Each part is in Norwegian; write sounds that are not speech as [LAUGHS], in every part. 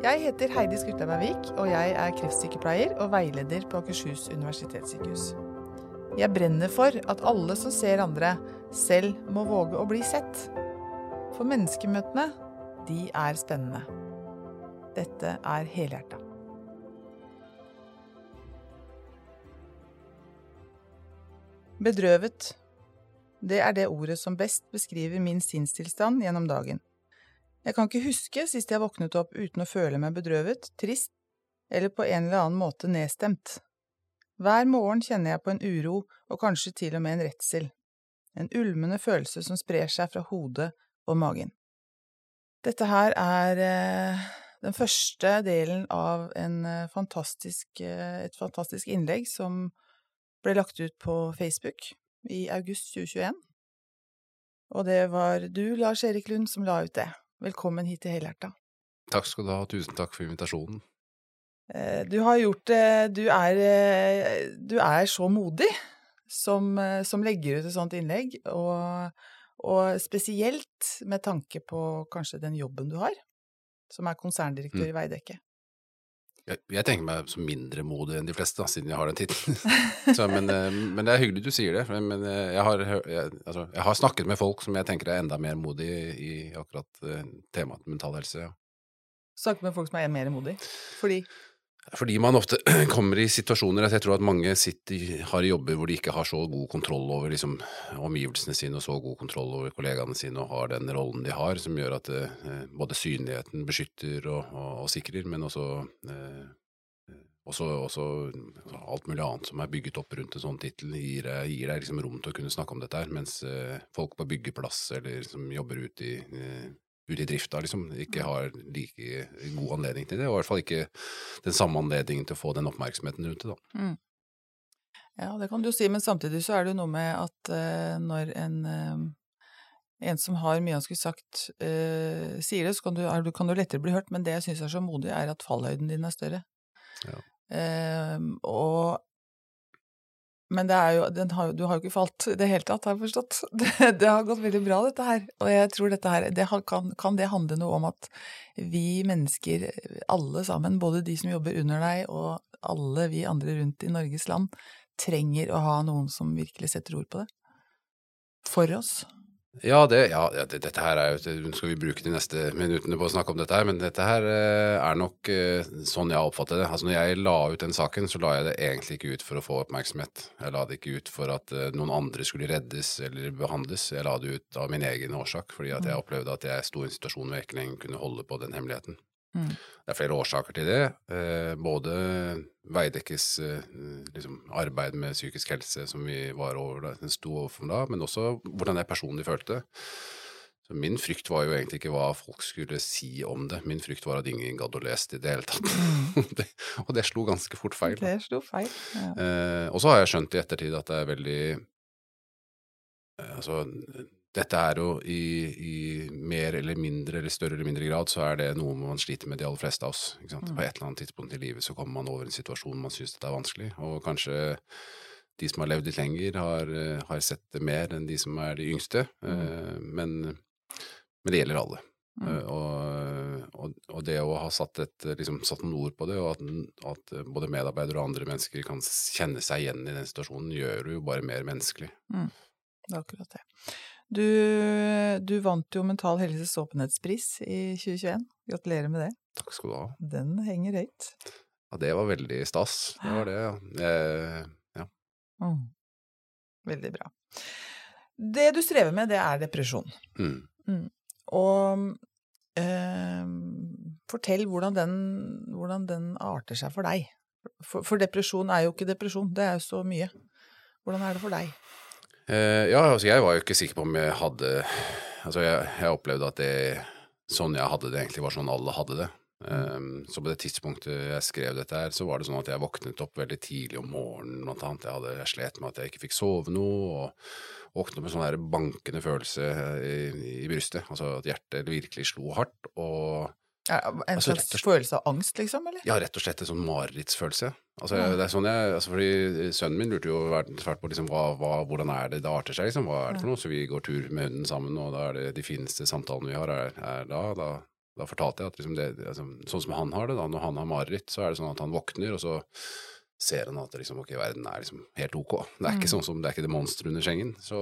Jeg heter Heidi Skurtleib Ervik, og jeg er kreftsykepleier og veileder på Akershus universitetssykehus. Jeg brenner for at alle som ser andre, selv må våge å bli sett. For menneskemøtene, de er spennende. Dette er helhjerta. Bedrøvet. Det er det ordet som best beskriver min sinnstilstand gjennom dagen. Jeg kan ikke huske sist jeg våknet opp uten å føle meg bedrøvet, trist eller på en eller annen måte nedstemt. Hver morgen kjenner jeg på en uro og kanskje til og med en redsel, en ulmende følelse som sprer seg fra hodet og magen. Dette her er eh, den første delen av eh, fantastisk, eh, et fantastisk innlegg som ble lagt ut på Facebook i august 2021. Og det var du, Lars Erik Lund, som la ut det. Velkommen hit til Helhjerta. Takk skal du ha, tusen takk for invitasjonen. Eh, du har gjort det du, er, du er så modig som, som, legger ut et sånt innlegg, og, og, spesielt med tanke på kanskje den jobben du har, som er konserndirektør mm. i Veidekke. Jeg, jeg, tenker meg som mindre modig enn de fleste, da, siden jeg har den tittelen. [LAUGHS] men, eh, men, det er hyggelig du sier det. Men eh, jeg har, jeg, altså, jeg har, snakket med folk som jeg tenker er enda mer modige i akkurat uh, temaet mental helse. Ja. Snakket med folk som er mer modige? Fordi? Fordi man ofte [CLEARS THROAT] kommer i situasjoner at jeg tror at mange sitter, har jobber hvor de ikke har så god kontroll over liksom, omgivelsene sine og så god kontroll over kollegaene sine og har den rollen de har, som gjør at eh, både synligheten beskytter og, og, og sikrer, men også, eh, også, også, alt mulig annet som er bygget opp rundt en sånn tittel, gir, gir, deg liksom rom til å kunne snakke om dette her, mens eh, folk på byggeplass eller som jobber ute i eh, ute i drifta liksom, ikke har like god anledning til det, og i hvert fall ikke den samme anledningen til å få den oppmerksomheten rundt det. da. Mm. Ja, det kan du jo si, men samtidig så er det jo noe med at uh, når en, uh, en som har mye han skulle sagt, uh, sier det, så kan du, er, kan du, lettere bli hørt, men det jeg syns er så modig, er at fallhøyden din er større. Ja. og men jo, har, du har jo ikke falt i det hele tatt, har jeg forstått. [LAUGHS] Det, det, har gått veldig bra, dette her. Og jeg tror dette her det kan, kan, det handle noe om at vi mennesker, alle sammen, både de som jobber under deg og alle vi andre rundt i Norges land, trenger å ha noen som virkelig setter ord på det? For oss? Ja, det, ja det, dette her er jo Nå skal vi bruke de neste minuttene på å snakke om dette her, men dette her eh, er nok eh, sånn jeg oppfatter det. Altså Når jeg la ut den saken, så la jeg det egentlig ikke ut for å få oppmerksomhet. Jeg la det ikke ut for at eh, noen andre skulle reddes eller behandles. Jeg la det ut av min egen årsak, fordi at jeg mm. opplevde at jeg sto i en situasjon hvor jeg ikke lenger kunne holde på den hemmeligheten. Mm. Det er flere årsaker til det. Eh, både Veidekkes eh, liksom, arbeid med psykisk helse, som vi var over, sto overfor da, men også hvordan jeg personlig følte. Så min frykt var jo egentlig ikke hva folk skulle si om det, min frykt var at ingen gadd å lese det i det hele tatt. [LAUGHS] det, og det slo ganske fort feil. Det slo feil, ja. Eh, og så har jeg skjønt i ettertid at det er veldig Altså dette er jo i, i, mer eller mindre eller større eller mindre grad så er det noe man sliter med de aller fleste av oss. Mm. På et eller annet tidspunkt i livet så kommer man over en situasjon man syns det er vanskelig, og kanskje de som har levd litt lenger, har, har sett det mer enn de som er de yngste, mm. Eh, men, men, det gjelder alle. Mm. Uh, og, og, og, det å ha satt, et, liksom, satt noen ord på det, og at, at, både medarbeidere og andre mennesker kan kjenne seg igjen i den situasjonen, gjør det jo bare mer menneskelig. Mm. Det er akkurat det. Du, du, vant jo Mental Helses åpenhetspris i 2021. Gratulerer med det. Takk skal du ha. Den henger høyt. Ja, det var veldig stas. Det var det, ja. Eh, ja. Mm. Veldig bra. Det du strever med, det er depresjon. Mm. Mm. Og eh, fortell hvordan den, hvordan den, arter seg for deg. For, for depresjon er jo ikke depresjon, det er jo så mye. Hvordan er det for deg? Uh, ja, altså jeg var jo ikke sikker på om jeg hadde Altså jeg, jeg, opplevde at det sånn jeg hadde det, egentlig var sånn alle hadde det. Um, så på det tidspunktet jeg skrev dette her, så var det sånn at jeg våknet opp veldig tidlig om morgenen, blant annet. Jeg hadde jeg slet med at jeg ikke fikk sove noe, og våknet opp med sånn der bankende følelse i, i brystet. Altså at hjertet virkelig slo hardt, og en altså, slags slett, følelse av angst, liksom? eller? Ja, rett og slett en sånn marerittsfølelse. Altså, mm. det er sånn jeg, altså, fordi Sønnen min lurte jo svært på liksom, hva, hva, hvordan er det det arter seg. Liksom, hva er det for noe? Så vi går tur med hunden sammen, og da er det de fineste samtalene vi har, er, er da, da, Da fortalte jeg at liksom det, altså, sånn som han har det, da, når han har mareritt, så er det sånn at han våkner, og så ser han at liksom, ok, verden er liksom helt ok. Det er ikke Mm. sånn som, det er ikke det monsteret under sengen, så,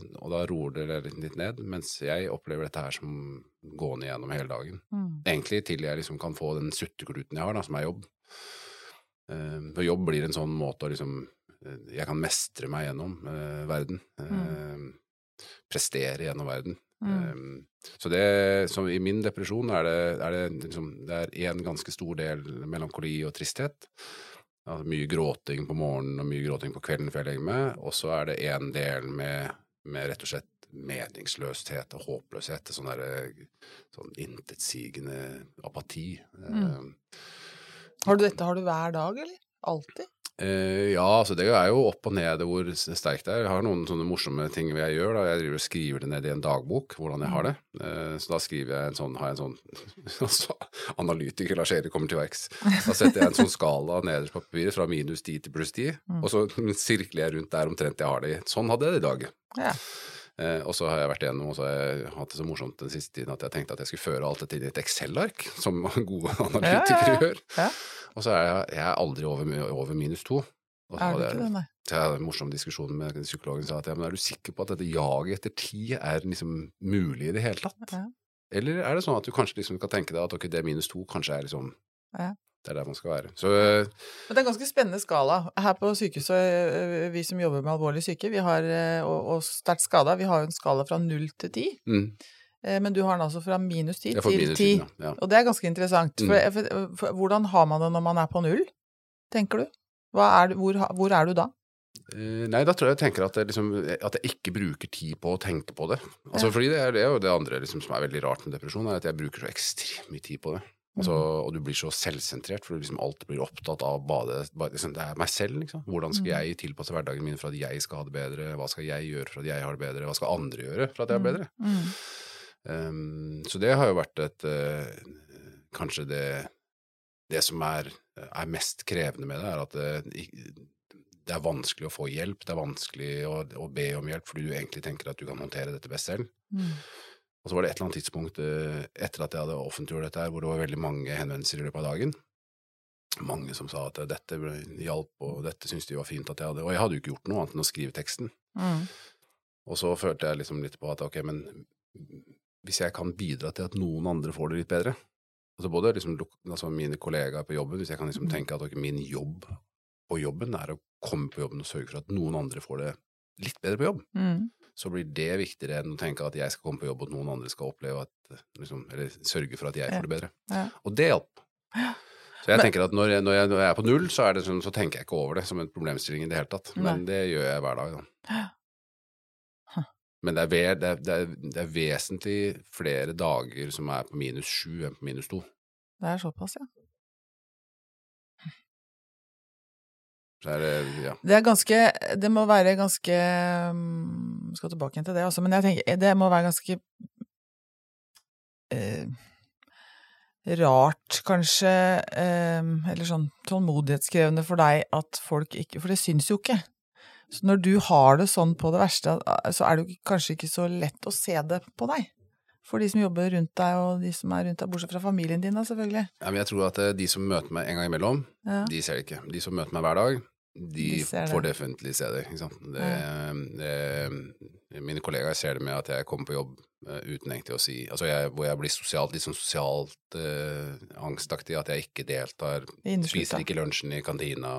og da roer det litt ned, mens jeg opplever dette her som gående gjennom hele dagen. Mm. Egentlig til jeg liksom kan få den suttekluten jeg har, da, som er jobb. Uh, for jobb blir en sånn måte å liksom eh, Jeg kan mestre meg gjennom uh, verden. Eh, prestere gjennom verden. Mm. Så det, så i min depresjon er det, er det liksom Det er en ganske stor del melankoli og tristhet. Altså mye gråting på morgenen og mye gråting på kvelden før jeg legger meg. Og så er det en del med, med rett og slett meningsløshet og håpløshet. Sånn derre sånn intetsigende apati. Mm. Har du dette har du hver dag, eller? Alltid? Uh, ja, altså det er jo opp og ned hvor sterkt det er. Jeg har noen sånne morsomme ting jeg gjør. da. Jeg driver og skriver det ned i en dagbok, hvordan jeg har det. Uh, så da skriver jeg en sånn, har jeg en sånn [LAUGHS] altså, Analytiker Lars Erik kommer til verks. Da setter jeg en sånn skala nederst på papiret fra minus 10 til pluss 10, Mm. og så sirkler jeg rundt der omtrent jeg har det i. Sånn hadde jeg det i dag. Ja. Eh, og så har jeg vært igjennom, og så har jeg hatt det så morsomt den siste tiden at jeg tenkte at jeg skulle føre alt dette inn i et Excel-ark, [LAUGHS] som gode analytikere ja. gjør. Ja. Og så er jeg, jeg er aldri over, over minus to. Og så Er hadde jeg- det, nei? så jeg hadde en morsom diskusjon med psykologen sa at ja, men er du sikker på at dette jaget etter ti er liksom mulig i det hele tatt? Ja. Eller er det sånn at du kanskje liksom kan tenke deg at ok, det minus to kanskje er liksom Ja. Det er der man skal være. Så øh, Men det er en ganske spennende skala. Her på sykehuset, øh, vi som jobber med alvorlig syke vi har, øh, og, og sterkt skada, vi har jo en skala fra null til ti. mm, Eh, Men du har den altså fra minus ti jeg til ti. ja. Og det er ganske interessant. For, Mm. for, for, hvordan har man det når man er på null, tenker du? Er hvor, hvor er du da? Eh, Nei, da tror jeg jeg tenker at, det liksom, at jeg ikke bruker tid på å tenke på det. Altså, Ja. Fordi det er, det er jo det andre liksom, som er veldig rart med depresjon, er at jeg bruker så ekstremt mye tid på det. Altså, Mm. Og du blir så selvsentrert, for liksom alltid blir opptatt av bade, bade, liksom, Det er meg selv, liksom. Hvordan skal Mm. jeg tilpasse hverdagen min for at jeg skal ha det bedre? Hva skal jeg gjøre for at jeg har det bedre? Hva skal andre gjøre for at jeg har det bedre? Mm. Um, så det har jo vært et uh, Kanskje det Det som er, er mest krevende med det, er at det, det er vanskelig å få hjelp. Det er vanskelig å, å be om hjelp fordi du egentlig tenker at du kan håndtere dette best selv. Mm. Og så var det et eller annet tidspunkt eh, etter at jeg hadde offentliggjort dette, her, hvor det var veldig mange henvendelser i løpet av dagen. Mange som sa at dette hjalp, og dette syntes de var fint at jeg hadde Og jeg hadde jo ikke gjort noe annet enn å skrive teksten. Mm. Og så følte jeg liksom litt på at ok, men hvis jeg kan bidra til at noen andre får det litt bedre altså Både liksom, altså mine kollegaer på jobben, hvis jeg kan liksom Mhm. tenke at ok, min jobb på jobben er å komme på jobben og sørge for at noen andre får det litt bedre på jobb, Mm. Så blir det viktigere enn å tenke at jeg skal komme på jobb og at noen andre skal oppleve at liksom, Eller sørge for at jeg får det bedre. Ja. Og det hjalp. Så jeg tenker at når jeg, når, jeg, når jeg er på null, så, er det sånn, så tenker jeg ikke over det som en problemstilling i det hele tatt. Men det gjør jeg hver dag, da. Ja. Men det er, ved, det, er, det, er, det er vesentlig flere dager som er på minus sju enn på minus to. Det er såpass, ja. Er det, ja. Det er ganske Det må være ganske mm, Skal tilbake igjen til det, altså, men jeg tenker det må være ganske eh, rart, kanskje, eh, eller sånn tålmodighetskrevende for deg at folk ikke For det syns jo ikke. Så når du har det sånn på det verste, så er det kanskje ikke så lett å se det på deg. For de som jobber rundt deg, og de som er rundt deg, bortsett fra familien din, da, selvfølgelig. ja, men jeg tror at eh, de som møter meg en gang imellom, Ja. de ser det ikke. De som møter meg hver dag, de, De det. får definitivt se det. Ikke sant? Det, det, mine kollegaer ser det med at jeg kommer på jobb eh, uten egentlig å si Altså jeg, hvor jeg blir sosialt, litt sånn sosialt eh, angstaktig, at jeg ikke deltar. Spiser ikke lunsjen i kantina,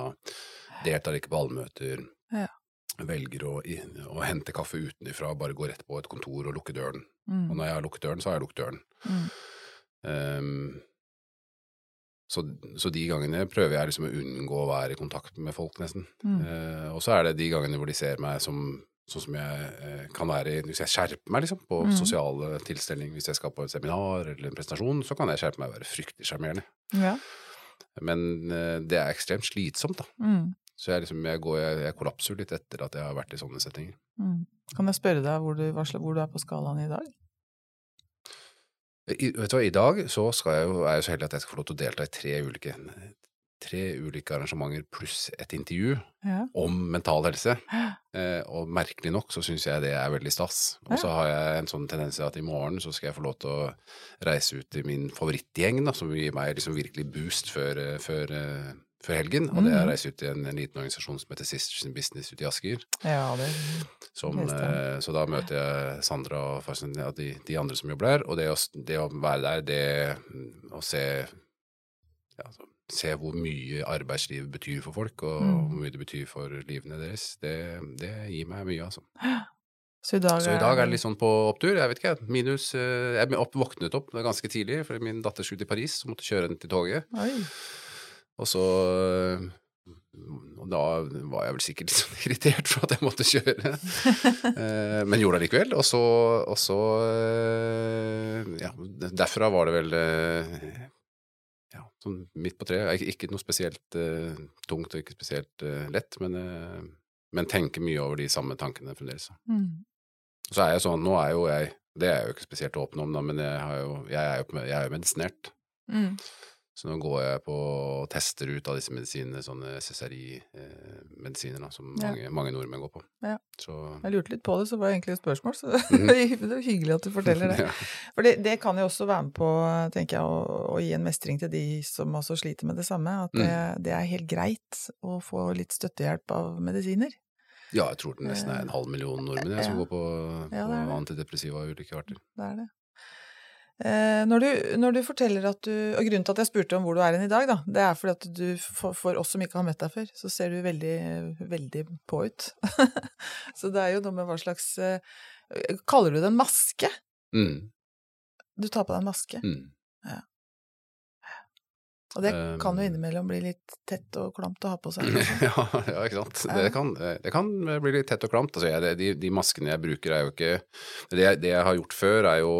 deltar ikke på allmøter. Ja. Velger å, å hente kaffe utenfra, bare gå rett på et kontor og lukke døren. Mm. Og når jeg har lukket døren, så har jeg lukket døren. Mm. Ehm, så, så de gangene prøver jeg liksom å unngå å være i kontakt med folk, nesten. Mm. Eh, og så er det de gangene hvor de ser meg som sånn som jeg eh, kan være i Hvis jeg skjerper meg liksom, på Mm. sosiale tilstelninger, hvis jeg skal på et seminar eller en presentasjon, så kan jeg skjerpe meg og være fryktelig sjarmerende. Ja. Men eh, det er ekstremt slitsomt, da. Mm. Så jeg, liksom, jeg, går, jeg, jeg kollapser litt etter at jeg har vært i sånne settinger. Mm. Kan jeg spørre deg hvor du, hvor du er på skalaen i dag? I, vet du hva, I dag så jeg jo, er jeg så heldig at jeg skal få lov til å delta i tre ulike tre ulike arrangementer pluss et intervju Ja. om mental helse. [GASPS] Eh, og merkelig nok så syns jeg det er veldig stas. Og så har jeg en sånn tendens til at i morgen så skal jeg få lov til å reise ut i min favorittgjeng, da, som gir meg liksom virkelig boost før, før, eh, før helgen. Og det er å reise ut i en, en liten organisasjon som heter Sisters in Business ute i Asker. ja, det Som, eh, så da møter jeg Sandra og Farsen, ja, de, de andre som jobber der. Og det å, det å være der, det mm, å se ja, så, Se hvor mye arbeidslivet betyr for folk, og Mm. hvor mye det betyr for livene deres, det, det gir meg mye, altså. [GASPS] Så i dag, Så i dag er det litt sånn på opptur. Jeg vet ikke, minus eh, Jeg opp, våknet opp ganske tidlig, fordi min datter skulle til Paris, så måtte kjøre henne til toget. Oi. Og så øh, Og da var jeg vel sikkert litt [LAUGHS] sånn irritert for at jeg måtte kjøre, [LAUGHS] Eh, men gjorde det likevel. Og så, og så øh, Ja, derfra var det vel ja, sånn midt på treet. Ikke, noe spesielt uh, tungt og ikke spesielt uh, lett, men, uh, men tenker mye over de samme tankene fremdeles. Mm. Så er jeg sånn, nå er jo jeg Det er jeg jo ikke spesielt åpen om, da, men jeg, har jo, jeg er jo jeg er jo medisinert. Mm. Så nå går jeg på og tester ut av disse medisinene, sånne SSRI-medisiner da, som Ja. mange, mange nordmenn går på. Ja. Så Jeg lurte litt på det, så var det egentlig et spørsmål, så [LAUGHS] mm. det er hyggelig at du forteller det. [LAUGHS] ja. For det, det kan jo også være med på, tenker jeg, å, å gi en mestring til de som også sliter med det samme. At det, Mm. det er helt greit å få litt støttehjelp av medisiner. ja, jeg tror det nesten er en halv million nordmenn jeg, som går på, på antidepressiva av ulike arter. Det er det. Eh, når, du, når du forteller at du Og grunnen til at jeg spurte om hvor du er hen i dag, da, det er fordi at du, for, for oss som ikke har møtt deg før, så ser du veldig, veldig på ut. [LAUGHS] så det er jo noe med hva slags eh, Kaller du det en maske? Mm, Du tar på deg en maske. mm. Og det kan jo innimellom bli litt tett og klamt å ha på seg. [LAUGHS] ja, ja, ikke sant. Ja. Det kan, det kan bli litt tett og klamt. Altså, jeg, de, de maskene jeg bruker er jo ikke det, jeg- det jeg har gjort før, er jo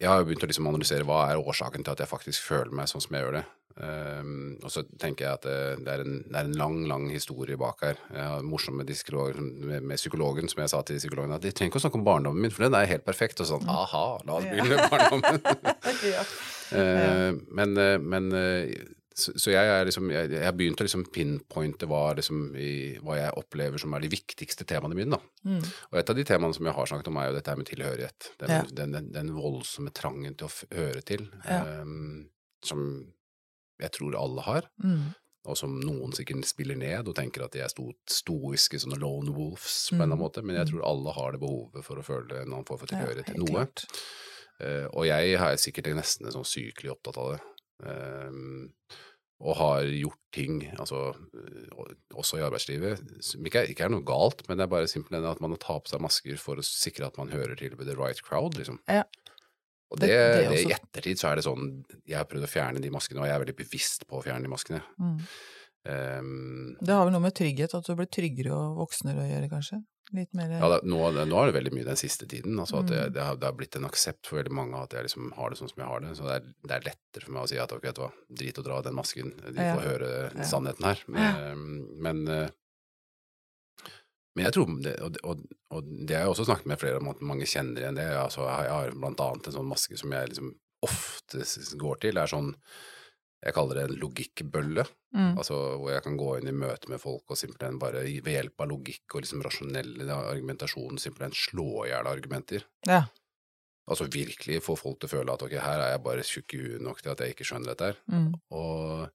Jeg har jo begynt å liksom analysere hva er årsaken til at jeg faktisk føler meg sånn som jeg gjør det. Um, og så tenker jeg at det, det, er en, det er en lang, lang historie bak her. Jeg har morsom med, med, med psykologen, som jeg sa til psykologen, at de trenger ikke å snakke om barndommen min, for den er helt perfekt. Og sånn, aha, la oss begynne med [LAUGHS] barndommen. [LAUGHS] Eh, men, eh, men eh, så, så jeg er liksom har begynt å liksom pinpointe hva, liksom, i, hva jeg opplever som er de viktigste temaene mine. Mm. Og et av de temaene som jeg har snakket om, er jo dette med tilhørighet. Den, Ja. den, den, den voldsomme trangen til å høre til, Ja. um, som jeg tror alle har. Mm. Og som noen sikkert spiller ned og tenker at de er sto, stoiske sånne lone wolves på en eller annen Mm. måte, men jeg tror alle har det behovet for å føle en annen form for Ja, tilhørighet til noe. Eh, og jeg er sikkert nesten sånn sykelig opptatt av det. Ehm, og har gjort ting, altså eh, også i arbeidslivet, som ikke er, ikke er noe galt, men det er bare simpelthen at man tar på seg masker for å sikre at man hører til the right crowd, liksom. Ja. Og Det- det, det i ettertid så er det sånn Jeg har prøvd å fjerne de maskene, og jeg er veldig bevisst på å fjerne de maskene. Mm. Um, Det har vel noe med trygghet, at du blir tryggere og voksnere å gjøre, kanskje? Litt mer Ja, det, nå, nå er det veldig mye den siste tiden. Altså at det, Mm. det, har, det har blitt en aksept for veldig mange at jeg liksom har det sånn som jeg har det. Så det er, det er lettere for meg å si at ok, vet du hva, drit å dra den masken, de Ja. får høre Ja. sannheten her. Men, Ja. men, eh, men jeg tror, det, og, og, og det har jeg også snakket med flere om, at mange kjenner igjen det. Altså, jeg har blant annet en sånn maske som jeg liksom ofte går til. Det er sånn, jeg kaller det en logikkbølle. Mm. Altså hvor jeg kan gå inn i møte med folk og simpelthen bare ved hjelp av logikk og liksom rasjonell argumentasjon simpelthen slå i hjel argumenter. Ja. Altså virkelig få folk til å føle at ok, her er jeg bare tjukk i huet nok til at jeg ikke skjønner dette her. Mm. Og,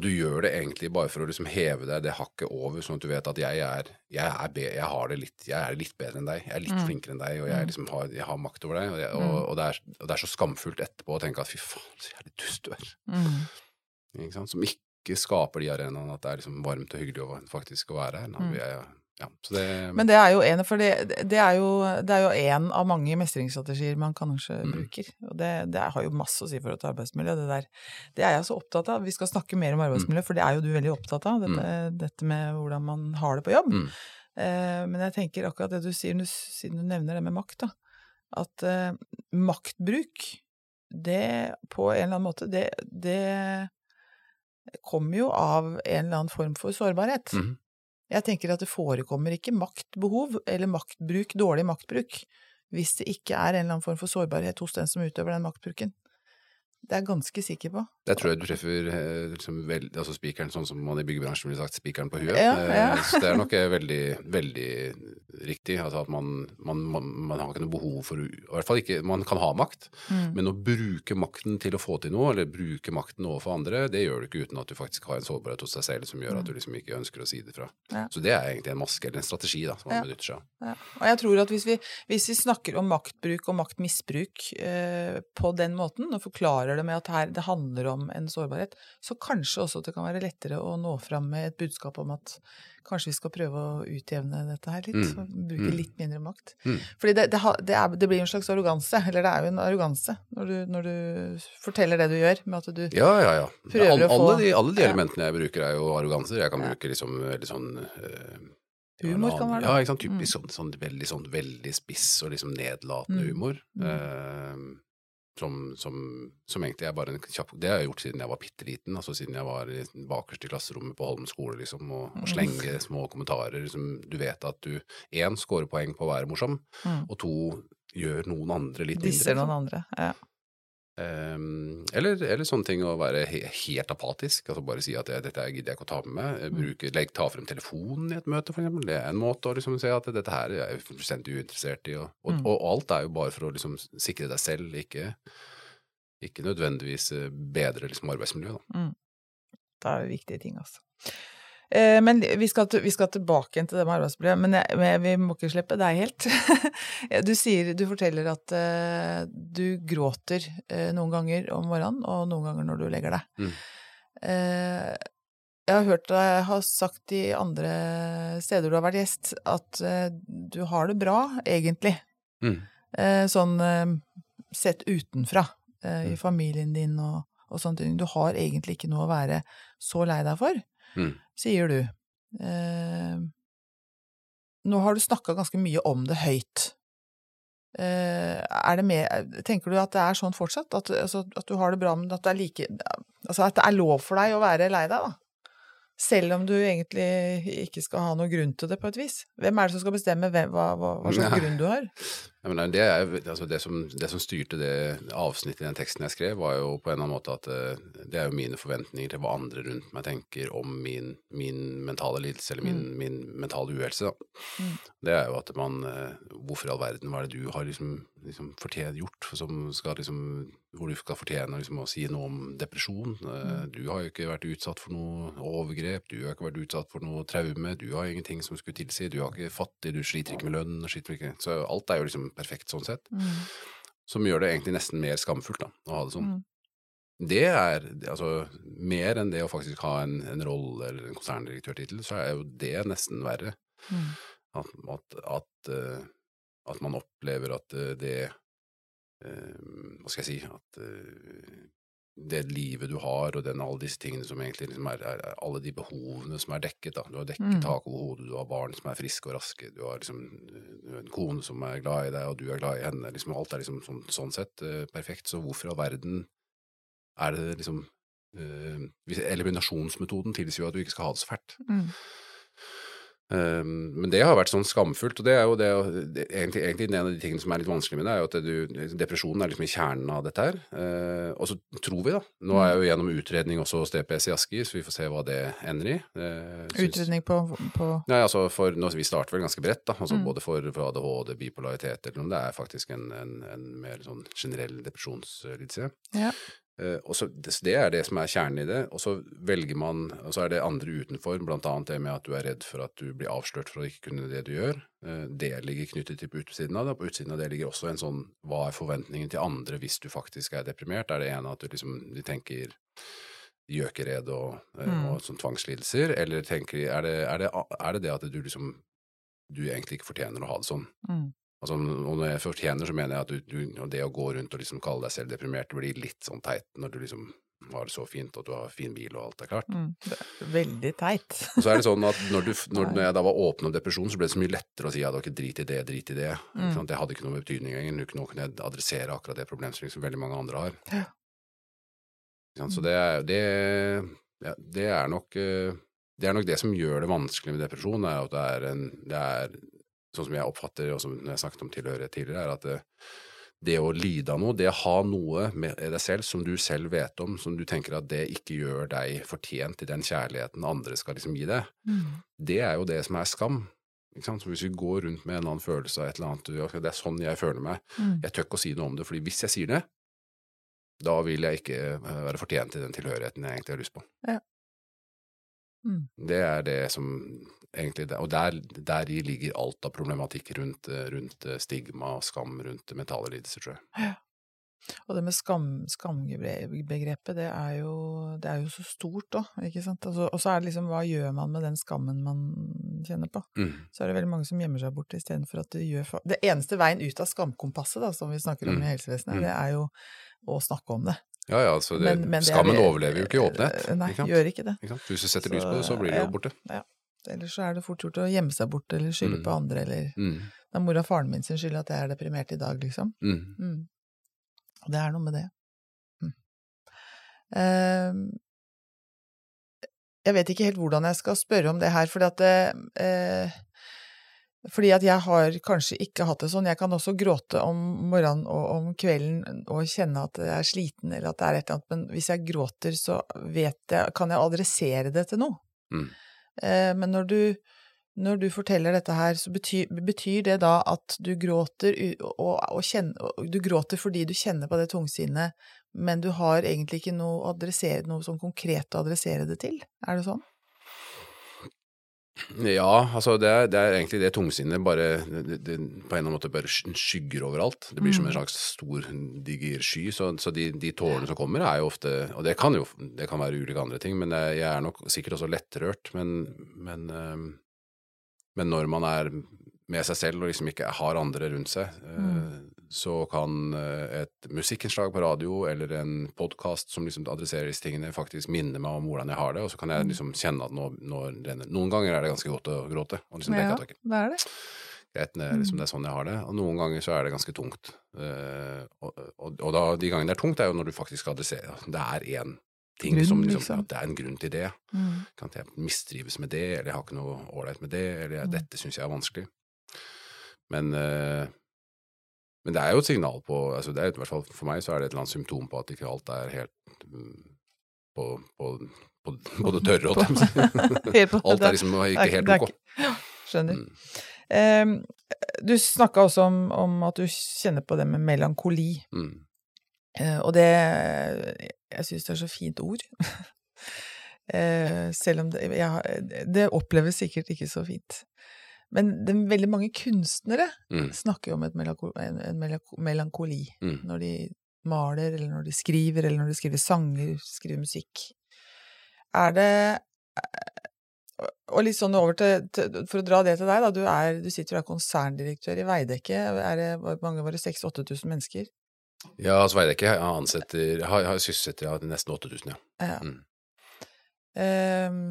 og du gjør det egentlig bare for å liksom heve deg det hakket over, sånn at du vet at jeg er, jeg er, be, jeg har det litt, jeg er litt bedre enn deg, jeg er litt Mm. flinkere enn deg, og jeg, liksom har, jeg har makt over deg. Og, jeg, og, Mm. og, det er, og det er så skamfullt etterpå å tenke at fy faen, så jævlig dust du er. Mm. Ikke sant? Som ikke skaper de arenaene at det er liksom varmt og hyggelig å faktisk å være her. Nå, Mm. Ja, det, Men det er jo en, for det, det er jo det er jo en av mange mestringsstrategier man kanskje Mm. bruker. Og det, det har jo masse å si for et arbeidsmiljø, det der. Det er jeg så opptatt av. Vi skal snakke mer om arbeidsmiljø, for det er jo du veldig opptatt av. Dette, dette med hvordan man har det på jobb. Mm. Eh, men jeg tenker akkurat det du sier, nu- siden du nevner det med makt, da. At eh, maktbruk, det på en eller annen måte, det, det kommer jo av en eller annen form for sårbarhet. Mhm. Jeg tenker at det forekommer ikke maktbehov eller maktbruk, dårlig maktbruk, hvis det ikke er en eller annen form for sårbarhet hos den som utøver den maktbruken. Det er jeg ganske sikker på. Jeg tror jeg du treffer eh, liksom, vel, altså spikeren sånn som man i byggebransjen ville sagt, spikeren på huet. Ja, ja. Eh, Så det er nok eh, veldig, veldig riktig. Altså at man, man, man, har ikke noe behov for I hvert fall ikke Man kan ha makt, Mm. men å bruke makten til å få til noe, eller bruke makten overfor andre, det gjør du ikke uten at du faktisk har en sårbarhet hos deg selv som gjør at du liksom ikke ønsker å si det fra. Mm. Ja. Så det er egentlig en maske, eller en strategi, da, som man benytter seg av. Ja. Og jeg tror at hvis vi, hvis vi snakker om maktbruk og maktmisbruk eh, på den måten, og forklarer det med at her det handler om en sårbarhet, så kanskje også det kan være lettere å nå fram med et budskap om at kanskje vi skal prøve å utjevne dette her litt, Mm. bruke Mm. litt mindre makt. Mm. Fordi det, det, det, er, det blir en slags arroganse, eller det er jo en arroganse, når du, når du forteller det du gjør, med at du Ja, ja, ja. Prøver All, å få- alle, de, alle de elementene jeg bruker, er jo arroganser. Jeg kan bruke liksom veldig sånn øh, Humor kan være det. Ja, ikke sant. Typisk Mm. sånn, sånn veldig sånn veldig spiss og liksom nedlatende Mm. humor. Mm. Eh, som, som, som egentlig er bare en kjapp Det har jeg gjort siden jeg var bitte liten, altså siden jeg var i- bakerst i klasserommet på Holmen skole, liksom, og, Mm. og slenge små kommentarer. Liksom, du vet at du én scorer poeng på å være morsom, Mm. og to gjør noen andre litt disser mindre. noen andre. Ja. Um, eller, eller sånne ting å være he helt apatisk, altså bare si at jeg, dette gidder jeg ikke å ta med meg. Mm. Bruke, legg, ta frem telefonen i et møte, eksempel. Det er en måte å liksom si at dette her er jeg fullstendig uinteressert i. Og, og, Mm. og alt er jo bare for å liksom sikre deg selv, ikke, ikke nødvendigvis eh, bedre liksom arbeidsmiljøet. Da. Det er viktige ting, altså. Eh, Men vi skal, vi skal tilbake til det med arbeidsmiljø, men, jeg, men vi må ikke slippe deg helt. [LAUGHS] Du sier, du forteller at eh, du gråter eh, noen ganger om morgenen, og noen ganger når du legger deg. Mm. Eh, Jeg har hørt deg ha sagt i andre steder du har vært gjest, at du har det bra, egentlig. Mm. Eh, Sånn sett utenfra, i Mm. familien din og, og sånne ting. Du har egentlig ikke noe å være så lei deg for Mm. Sier du. Eh, nå har du snakka ganske mye om det høyt. Eh, det med, tenker du at det er sånn fortsatt? At, altså, at du har det bra, men at det like Altså at det er lov for deg å være lei deg, da? Selv om du egentlig ikke skal ha noen grunn til det, på et vis? Hvem er det som skal bestemme hvem, hva, hva, hva slags grunn du har? Ja, men det, er, altså det, som, det som styrte det avsnittet i den teksten jeg skrev, var jo på en eller annen måte at eh, det er jo mine forventninger til hva andre rundt meg tenker om min, min mentale lidelse, eller min, min mentale uhelse. Mm. Det er jo at man eh, Hvorfor i all verden, hva er det du har liksom, liksom fortjent gjort, som skal liksom, hvor du skal fortjene liksom, å si noe om depresjon? Eh, Mm. Du har jo ikke vært utsatt for noe overgrep, du har ikke vært utsatt for noe traume, du har ingenting som skulle tilsi, du har ikke fattig, du sliter ikke med lønn, sliter ikke Så alt er jo liksom perfekt sånn sett. Mm. Som gjør det egentlig nesten mer skamfullt da, å ha det sånn. Mm. Det er altså mer enn det å faktisk ha en, en rolle eller en konserndirektørtittel, så er jo det nesten verre. Mm. At, at, at, eh, at man opplever at eh, det eh, Hva skal jeg si At det livet du har, og den, alle disse tingene som egentlig liksom er, er, alle de behovene som er dekket. Da. Du har dekket Mm. tak over hodet, du har barn som er friske og raske, du har liksom eh, en kone som er glad i deg, og du er glad i henne. Liksom, alt er liksom sånn, sånn sett uh, perfekt. Så hvorfor i all verden er det liksom uh, hvis Eliminasjonsmetoden tilsier jo at du ikke skal ha det så fælt. Mm. Um, men det har vært sånn skamfullt, og det er jo det, det egentlig, egentlig en av de tingene som er litt vanskelig med det, er jo at du, depresjonen er liksom i kjernen av dette her. Uh, og så tror vi, da Nå er jeg jo gjennom utredning også hos DPS i Asker, så vi får se hva det ender i. Uh, Utredning på, på Nei, altså for, nå, Vi starter vel ganske bredt, da, altså Mm. både for, for ADHD, bipolaritet eller om Det er faktisk en, en, en mer sånn generell depresjonslidelse. Ja. Eh, og så, det, er det som er kjernen i det. Og så velger man, og så er det andre utenfor, blant annet det med at du er redd for at du blir avslørt for å ikke kunne det du gjør. Eh, det ligger knyttet til på utsiden av det. På utsiden av det ligger også en sånn hva er forventningen til andre hvis du faktisk er deprimert? Er det ene at du liksom de tenker gjøkered og, eh, Mm. og sånn tvangslidelser, eller tenker er det, er, det, er det det at du liksom du egentlig ikke fortjener å ha det sånn? mm. Altså, og når jeg først tjener, så mener jeg at du, du, det å gå rundt og liksom kalle deg selv deprimert, blir litt sånn teit når du liksom har det så fint, og du har fin bil og alt er klart. Mm. Det er veldig teit. [LAUGHS] Og så er det sånn at når, du, når, når jeg da var åpen om depresjon, så ble det så mye lettere å si ja, dere drit i det, drit i det. Mm. Sånn. Det hadde ikke noe betydning lenger. Nå kunne jeg adressere akkurat det problemstillingen som veldig mange andre har. Ja. Sånn. Så det er, det, ja, det er nok eh, det er nok det som gjør det vanskelig med depresjon, er at det er en det er, Sånn som jeg oppfatter, og som jeg snakket om tilhørighet tidligere, er at det, det å lide av noe, det å ha noe med deg selv som du selv vet om, som du tenker at det ikke gjør deg fortjent til den kjærligheten andre skal liksom gi deg, Mm. det er jo det som er skam. Så hvis vi går rundt med en annen følelse av et eller annet, «Ok, det er sånn jeg føler meg, Mm. jeg tør ikke å si noe om det, fordi hvis jeg sier det, da vil jeg ikke eh, være fortjent til den tilhørigheten jeg egentlig har lyst på. Ja. Mm. Det er det som egentlig Og der, der ligger alt av problematikk rundt, rundt eh, stigma og skam rundt mentale lidelser, tror jeg. Og det med skam, skambegrepet, det er jo, det er jo så stort da, ikke sant? Altså, og så er det liksom, hva gjør man med den skammen man kjenner på? Mm. Så er det veldig mange som gjemmer seg bort istedenfor at du gjør Det eneste veien ut av skamkompasset, da, som vi snakker om Mm. i helsevesenet, Mm. det er jo å snakke om det. Ja, ja, altså det, Men- men det er- skammen overlever jo ikke i åpenhet. Nei, ikke gjør ikke det. Ikke? Hvis du setter Så, lys på det, så blir det ja. jo borte. Ellers så er det fort gjort å gjemme seg bort eller skylde Mm. på andre, eller Mm. det er mora og faren min sin skyld at jeg er deprimert i dag, liksom. Mm. Mm. Det er noe med det. Ehm, jeg vet ikke helt hvordan jeg skal spørre om det her, fordi at det, eh, fordi at jeg har kanskje ikke hatt det sånn. Jeg kan også gråte om morgenen og om kvelden og kjenne at jeg er sliten eller at det er et eller annet, men hvis jeg gråter, så vet jeg, kan jeg adressere det til noe. Mm. Eh, men når du, når du forteller dette her, så betyr, betyr det da at du gråter, og, og kjenner, du gråter fordi du kjenner på det tungsinnet, men du har egentlig ikke noe, noe sånn konkret å adressere det til? Er det sånn? Ja, altså det er, det er egentlig det tungsinnet bare det, det, på en eller annen måte bare skygger overalt. Det blir som en Mm. slags stor, diger sky. Så, så de, de tårene som kommer, er jo ofte Og det kan jo det kan være ulike andre ting, men jeg, jeg er nok sikkert også lettrørt. Men, men, ehm, men når man er med seg selv og liksom ikke har andre rundt seg, eh, Mm. Så kan eh, et musikkinnslag på radio eller en podkast som liksom adresserer disse tingene, faktisk minne meg om hvordan jeg har det, og så kan jeg Mm. liksom kjenne at nå, nå renner Noen ganger er det ganske godt å gråte, og liksom Ja, det er det. greit, det er, liksom, det er sånn jeg har det, og noen ganger så er det ganske tungt. Uh, og, og, og da, de gangene det er tungt, er jo når du faktisk skal adressere Det er én ting Grunn, som liksom, liksom. at Det er en grunn til det. Mm. Kan jeg mistrives med det, eller jeg har ikke noe ålreit med det, eller Mm. dette syns jeg er vanskelig. Men, eh, men det er jo et signal på altså det er, i hvert fall For meg så er det et eller annet symptom på at ikke alt er helt mm, på, på, på, [LAUGHS] på det tørre, holdt jeg på [LAUGHS] [LAUGHS] Alt er liksom ikke helt ok. [GASPS] Skjønner. Mm. Um, du snakka også om, om at du kjenner på det med melankoli. Mm. Uh, og det Jeg syns det er så fint ord. uh, selv om det jeg, Det oppleves sikkert ikke så fint. Men det, veldig mange kunstnere Mm. snakker jo om melanko, en, en melankoli Mm. når de maler, eller når de skriver, eller når de skriver sanger, skriver musikk. Er det Og litt sånn over til, til For å dra det til deg, da. Du, er, du sitter og er konserndirektør i Veidekke. Er det mange var det 6000-8000 mennesker? Ja, altså Veidekke ansetter har, har sysselsetter nesten 8000, ja. Ja. Mm. Ehm,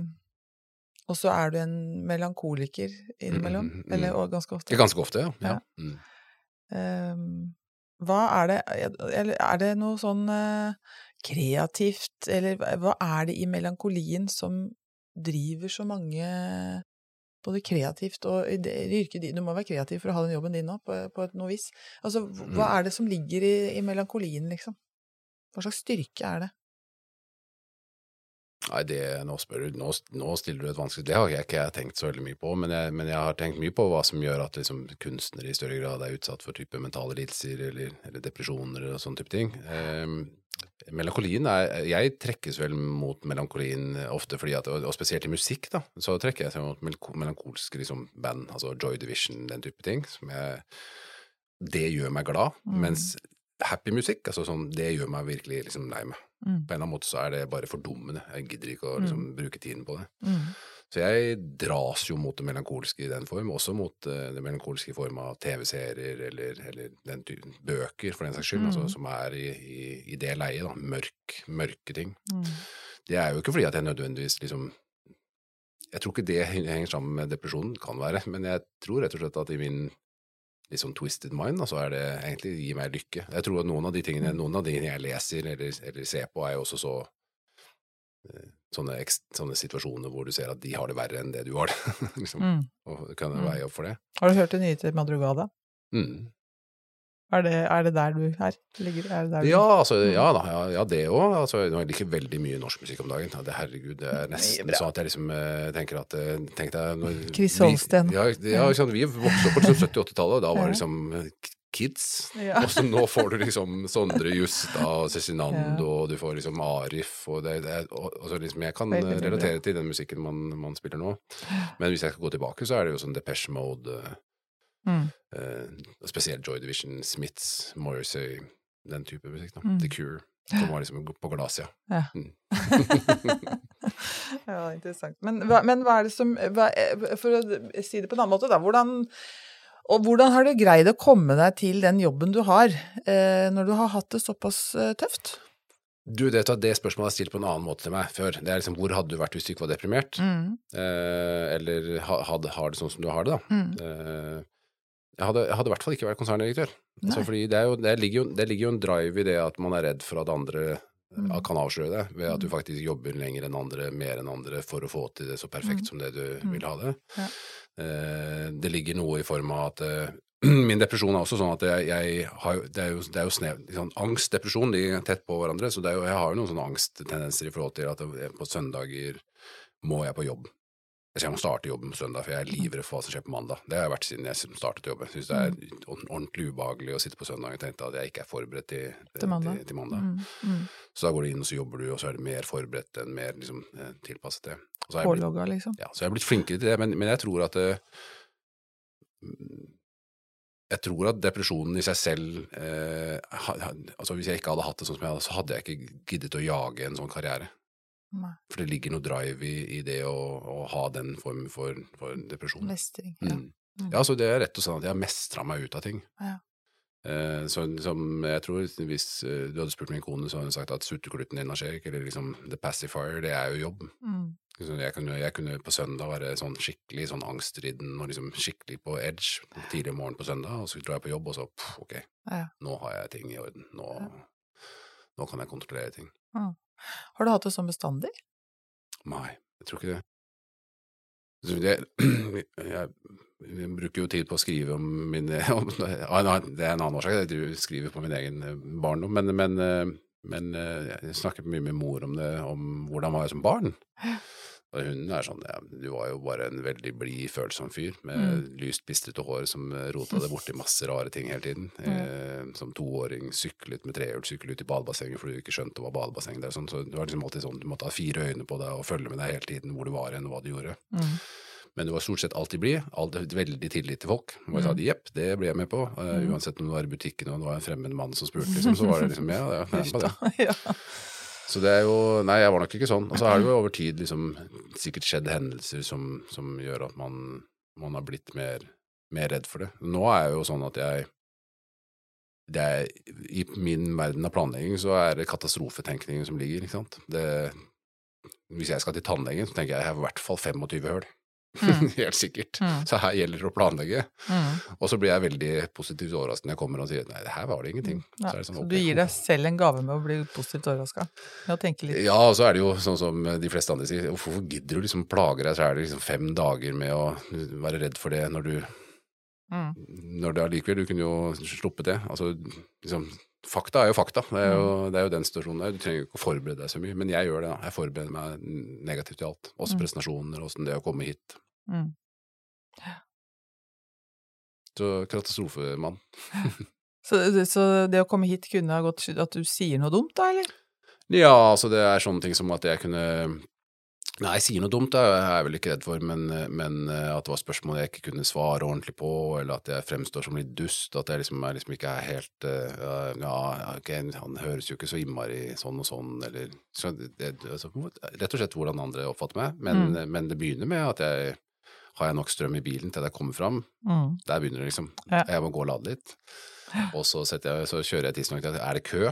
og så er du en melankoliker innimellom, Mm, mm, mm. eller og ganske ofte. Ganske ofte, ja. ja. Ja. Mm. Ehm, hva er det Eller er det noe sånn uh, kreativt, eller hva er det i melankolien som driver så mange både kreativt og i det yrket ditt Du må være kreativ for å ha den jobben din nå, på, på et noe vis. Altså, hva Mm. er det som ligger i, i melankolien, liksom? Hva slags styrke er det? Nei, det, nå, du, nå, nå stiller du et vanskelig Det har jeg ikke jeg tenkt så veldig mye på, men jeg, men jeg har tenkt mye på hva som gjør at liksom, kunstnere i større grad er utsatt for type mentale lidelser eller, eller depresjoner og sånne type ting. Ehm, melankolien er Jeg trekkes vel mot melankolien ofte fordi at Og, og spesielt i musikk, da, så trekker jeg seg mot melanko- melankolske liksom, band, altså Joy Division, den type ting. Som jeg Det gjør meg glad. Mm. Mens happy musikk, altså sånn, det gjør meg virkelig liksom lei meg Mm. på en eller annen måte så er det bare fordummende. Jeg gidder ikke å liksom, bruke tiden på det. Mm. Så jeg dras jo mot det melankolske i den form, også mot uh, det melankolske i form av TV-serier eller, eller den typen bøker, for den saks skyld, Mm. altså, som er i, i, i det leiet. da, Mørk, mørke ting. Mm. Det er jo ikke fordi at jeg nødvendigvis liksom Jeg tror ikke det henger sammen med depresjonen, kan være, men jeg tror rett og slett at i min litt sånn twisted mind, og så er det egentlig gir meg lykke. Jeg tror at noen av de tingene, noen av de jeg leser eller, eller ser på, er jo også så eh, sånne, sånne situasjoner hvor du ser at de har det verre enn det du har det. [LAUGHS] liksom. Mm. Og kan Mm. veie opp for det. Har du hørt det nye til Madrugada? Mm. Er det, er det der du er? Ligger, er det der du Ja, altså, ja da, ja, ja det òg. Altså, jeg liker veldig mye norsk musikk om dagen. Ja, det, herregud, det er nesten sånn at jeg liksom eh, tenker at eh, Tenk deg når Chris vi- Holsten. Ja, ja ikke vi vokste opp på liksom 70-80-tallet, og da var det liksom eh, kids. Ja. Og så nå får du liksom Sondre Justad og Cezinando, og du får liksom Arif, og det, det og, og så liksom Jeg kan relatere til den musikken man, man spiller nå. Men hvis jeg skal gå tilbake, så er det jo sånn Depeche Mode, Mm. Uh, spesielt Joy Division, Smiths, Morrissey, den type musikk. da. Mm. The Cure, som var liksom på glaset, Ja. Mm. [LAUGHS] ja, interessant. Men men hva er det som hva, For å si det på en annen måte, da. Hvordan, og hvordan har du greid å komme deg til den jobben du har, eh, når du har hatt det såpass eh, tøft? Du, det, det spørsmålet er stilt på en annen måte til meg før. Det er liksom hvor hadde du vært hvis du ikke var deprimert? Mm. Eh, eller ha, had, har det sånn som du har det, da. Mm. Jeg, hadde, jeg hadde i hvert fall ikke vært konserndirektør. Altså, fordi det, jo, det, ligger jo, det ligger jo en drive i det at man er redd for at andre Mm. kan avsløre det, ved at du faktisk jobber lenger enn andre, mer enn andre, for å få til det så perfekt Mm. som det du Mm. vil ha det. Ja. Eh, det ligger noe i form av at eh, [CLEARS THROAT] Min depresjon er også sånn at jeg, jeg har det er jo, det er jo snev, liksom, angst, depresjon, de er tett på hverandre, så det jo, jeg har jo noen sånne angsttendenser i forhold til at jeg, på søndager må jeg på jobb. Jeg må starte jobben på søndag, for jeg er livredd for hva som skjer på mandag. Det har jeg vært siden jeg startet jobben. Syns det er ordentlig ubehagelig å sitte på søndag og tenke at jeg ikke er forberedt til, Til mandag. Til, til mandag. Mm. Mm. Så da går du inn, og så jobber du, og så er du mer forberedt enn mer liksom, eh, tilpasset det. Pålogga, liksom. ja, så jeg har blitt flinkere til det, men, men jeg tror at det, jeg tror at depresjonen i seg selv eh, ha, altså Hvis jeg ikke hadde hatt det sånn som jeg hadde, så hadde jeg ikke giddet å jage en sånn karriere. Nei. For det ligger noe drive i, i det å, å ha den formen for, for depresjon. Mestring. Ja. Mm. Mm. Ja, så det er rett og slett at jeg har mestra meg ut av ting. Ja. Eh, så liksom, jeg tror Hvis eh, du hadde spurt min kone, så hadde hun sagt at sutteklutten din, Ashek, eller liksom the pacifier, det er jo jobb. Mm. Så jeg, kunne, jeg kunne på søndag være sånn skikkelig sånn angstridden og liksom skikkelig på edge tidlig om morgenen på søndag, og så drar jeg på jobb, og så pff, ok, Ja. nå har jeg ting i orden. Nå, nå kan jeg kontrollere ting. Har du hatt det sånn bestandig? Nei, jeg tror ikke det. Jeg, [CLEARS THROAT] jeg, jeg bruker jo tid på å skrive om min [LAUGHS] om, ah, Det er en annen årsak, jeg skriver på min egen eh, barndom, men, men, eh, men eh, jeg snakker mye med mor om det, om hvordan var jeg som barn. Og hun er sånn ja, Du var jo bare en veldig blid, følsom fyr med Mm. lyst, pistrete hår som rota det borti masse rare ting hele tiden. Eh, som toåring syklet med trehjulssykkel ut i badebassenget fordi du ikke skjønte hva badebasseng det er. Sånn, så det var liksom alltid sånn, Du måtte ha fire øyne på deg og følge med deg hele tiden hvor du var hen og hva du gjorde. Mm. Men du var stort sett alltid blid, veldig tillit til folk. Og jeg sa Mm. jepp, det blir jeg med på. Mm. uansett om du var i butikken og det var en fremmed mann som spurte, [LAUGHS] liksom, så var det liksom ja, ja, jeg er med på det. ja. Så det er jo Nei, jeg var nok ikke sånn. Og så har det jo over tid liksom sikkert skjedd hendelser som, som gjør at man, man har blitt mer, mer redd for det. Nå er jeg jo sånn at jeg det er, I min verden av planlegging så er det katastrofetenkningen som ligger, ikke sant. Det, hvis jeg skal til tannlegen, så tenker jeg jeg har i hvert fall 25 høl. Mm. [LAUGHS] Helt sikkert. Mm. Så her gjelder det å planlegge. Mm. Og så blir jeg veldig positivt overrasket når jeg kommer og sier nei, det her var det ingenting. Ja, Så er det sånn, så du gir deg selv en gave med å bli positivt overraska? Ja, og så er det jo sånn som de fleste andre sier, hvorfor gidder du liksom plage deg, så er det liksom fem dager med å være redd for det når du mm. Når det allikevel, du kunne jo sluppet det. Altså, liksom Fakta er jo fakta, det er jo, Mm. det er jo den situasjonen der. Du trenger jo ikke å forberede deg så mye, men jeg gjør det. da. Jeg forbereder meg negativt til alt. Også Mm. presentasjoner, åssen det er å komme hit. Mm. Så katastrofemann. [LAUGHS] Så, så det å komme hit kunne ha gått at du sier noe dumt, da, eller? Ja, altså det er sånne ting som at jeg kunne Nei, jeg sier noe dumt, jeg er vel ikke redd for, men, men eh, at det var spørsmål jeg ikke kunne svare ordentlig på, eller at jeg fremstår som litt dust, at jeg liksom, jeg liksom ikke er helt eh, Ja, ok, han høres jo ikke så innmari sånn og sånn, eller så det, altså, Rett og slett hvordan andre oppfatter meg, men, men det begynner med at jeg har jeg nok strøm i bilen til jeg kommer fram. Mm. Der begynner det liksom. Ja. Jeg må gå og lade litt. [GASPS] Og så, jeg, så kjører jeg tidsnok til at er det kø?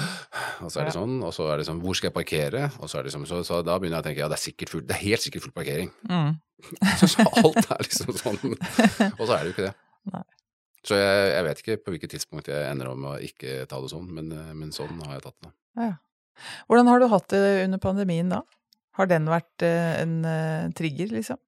[GASPS] Og så er det sånn, og så er det sånn hvor skal jeg parkere? Og så er det sånn, så, så da begynner jeg å tenke ja, det er sikkert full, det er helt sikkert full parkering. Mm. [LAUGHS] Så, så alt er [LAUGHS] liksom sånn, [LAUGHS] og så er det jo ikke det. Nei. Så jeg, jeg vet ikke på hvilket tidspunkt jeg ender om å ikke ta det sånn, men, men sånn har jeg tatt det. Ja. Hvordan har du hatt det under pandemien da? Har den vært eh, en eh, trigger, liksom?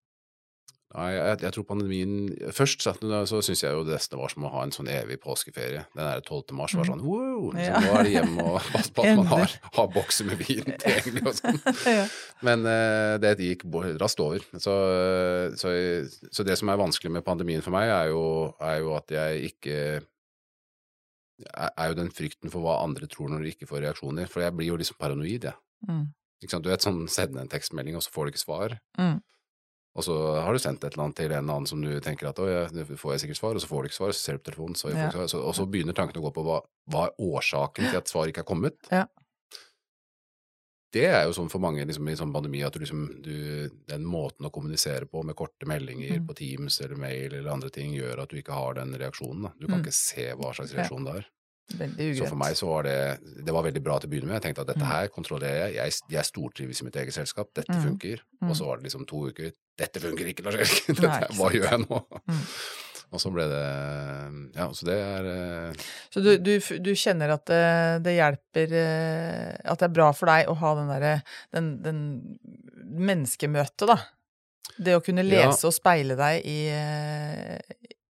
Nei, jeg, jeg tror pandemien Først så, så syns jeg jo det nesten var som å ha en sånn evig påskeferie. Den der 12. mars var sånn wow! Liksom, Ja. Nå er det hjem og [LAUGHS] passe på at man har, har bokser med vin [LAUGHS] tilgjengelig og sånn. Ja. Men uh, det gikk raskt over. Så, så, så det som er vanskelig med pandemien for meg, er jo, er jo at jeg ikke er jo den frykten for hva andre tror når de ikke får reaksjoner. For jeg blir jo liksom paranoid, jeg. Mm. Ikke sant? Du vet sånn sende en tekstmelding, og så får du ikke svar. Mm. Og så har du sendt et eller annet til en eller annen som du tenker at å, nå får jeg sikkert svar, og så får du ikke svar, så ser du på telefonen, så Ja. svar, så, og så begynner tankene å gå på hva, hva er årsaken til at svar ikke er kommet. Ja. Det er jo sånn for mange liksom, i sånn pandemi at du liksom, du, den måten å kommunisere på med korte meldinger Mm. på Teams eller mail eller andre ting gjør at du ikke har den reaksjonen. Da. Du kan Mm. ikke se hva slags reaksjon det er. Så for meg så var det Det var veldig bra til å begynne med. Jeg tenkte at dette Mm. her kontrollerer jeg. Jeg, jeg stortrives i mitt eget selskap. Dette Mm. funker. Mm. Og så var det liksom to uker. Dette funker ikke, Lars Erik. [LAUGHS] Hva gjør jeg nå? Mm. Og så ble det Ja, så det er eh, Så du, du, du kjenner at det, det hjelper eh, At det er bra for deg å ha den derre den, den menneskemøtet, da. Det å kunne Ja. lese og speile deg i, eh,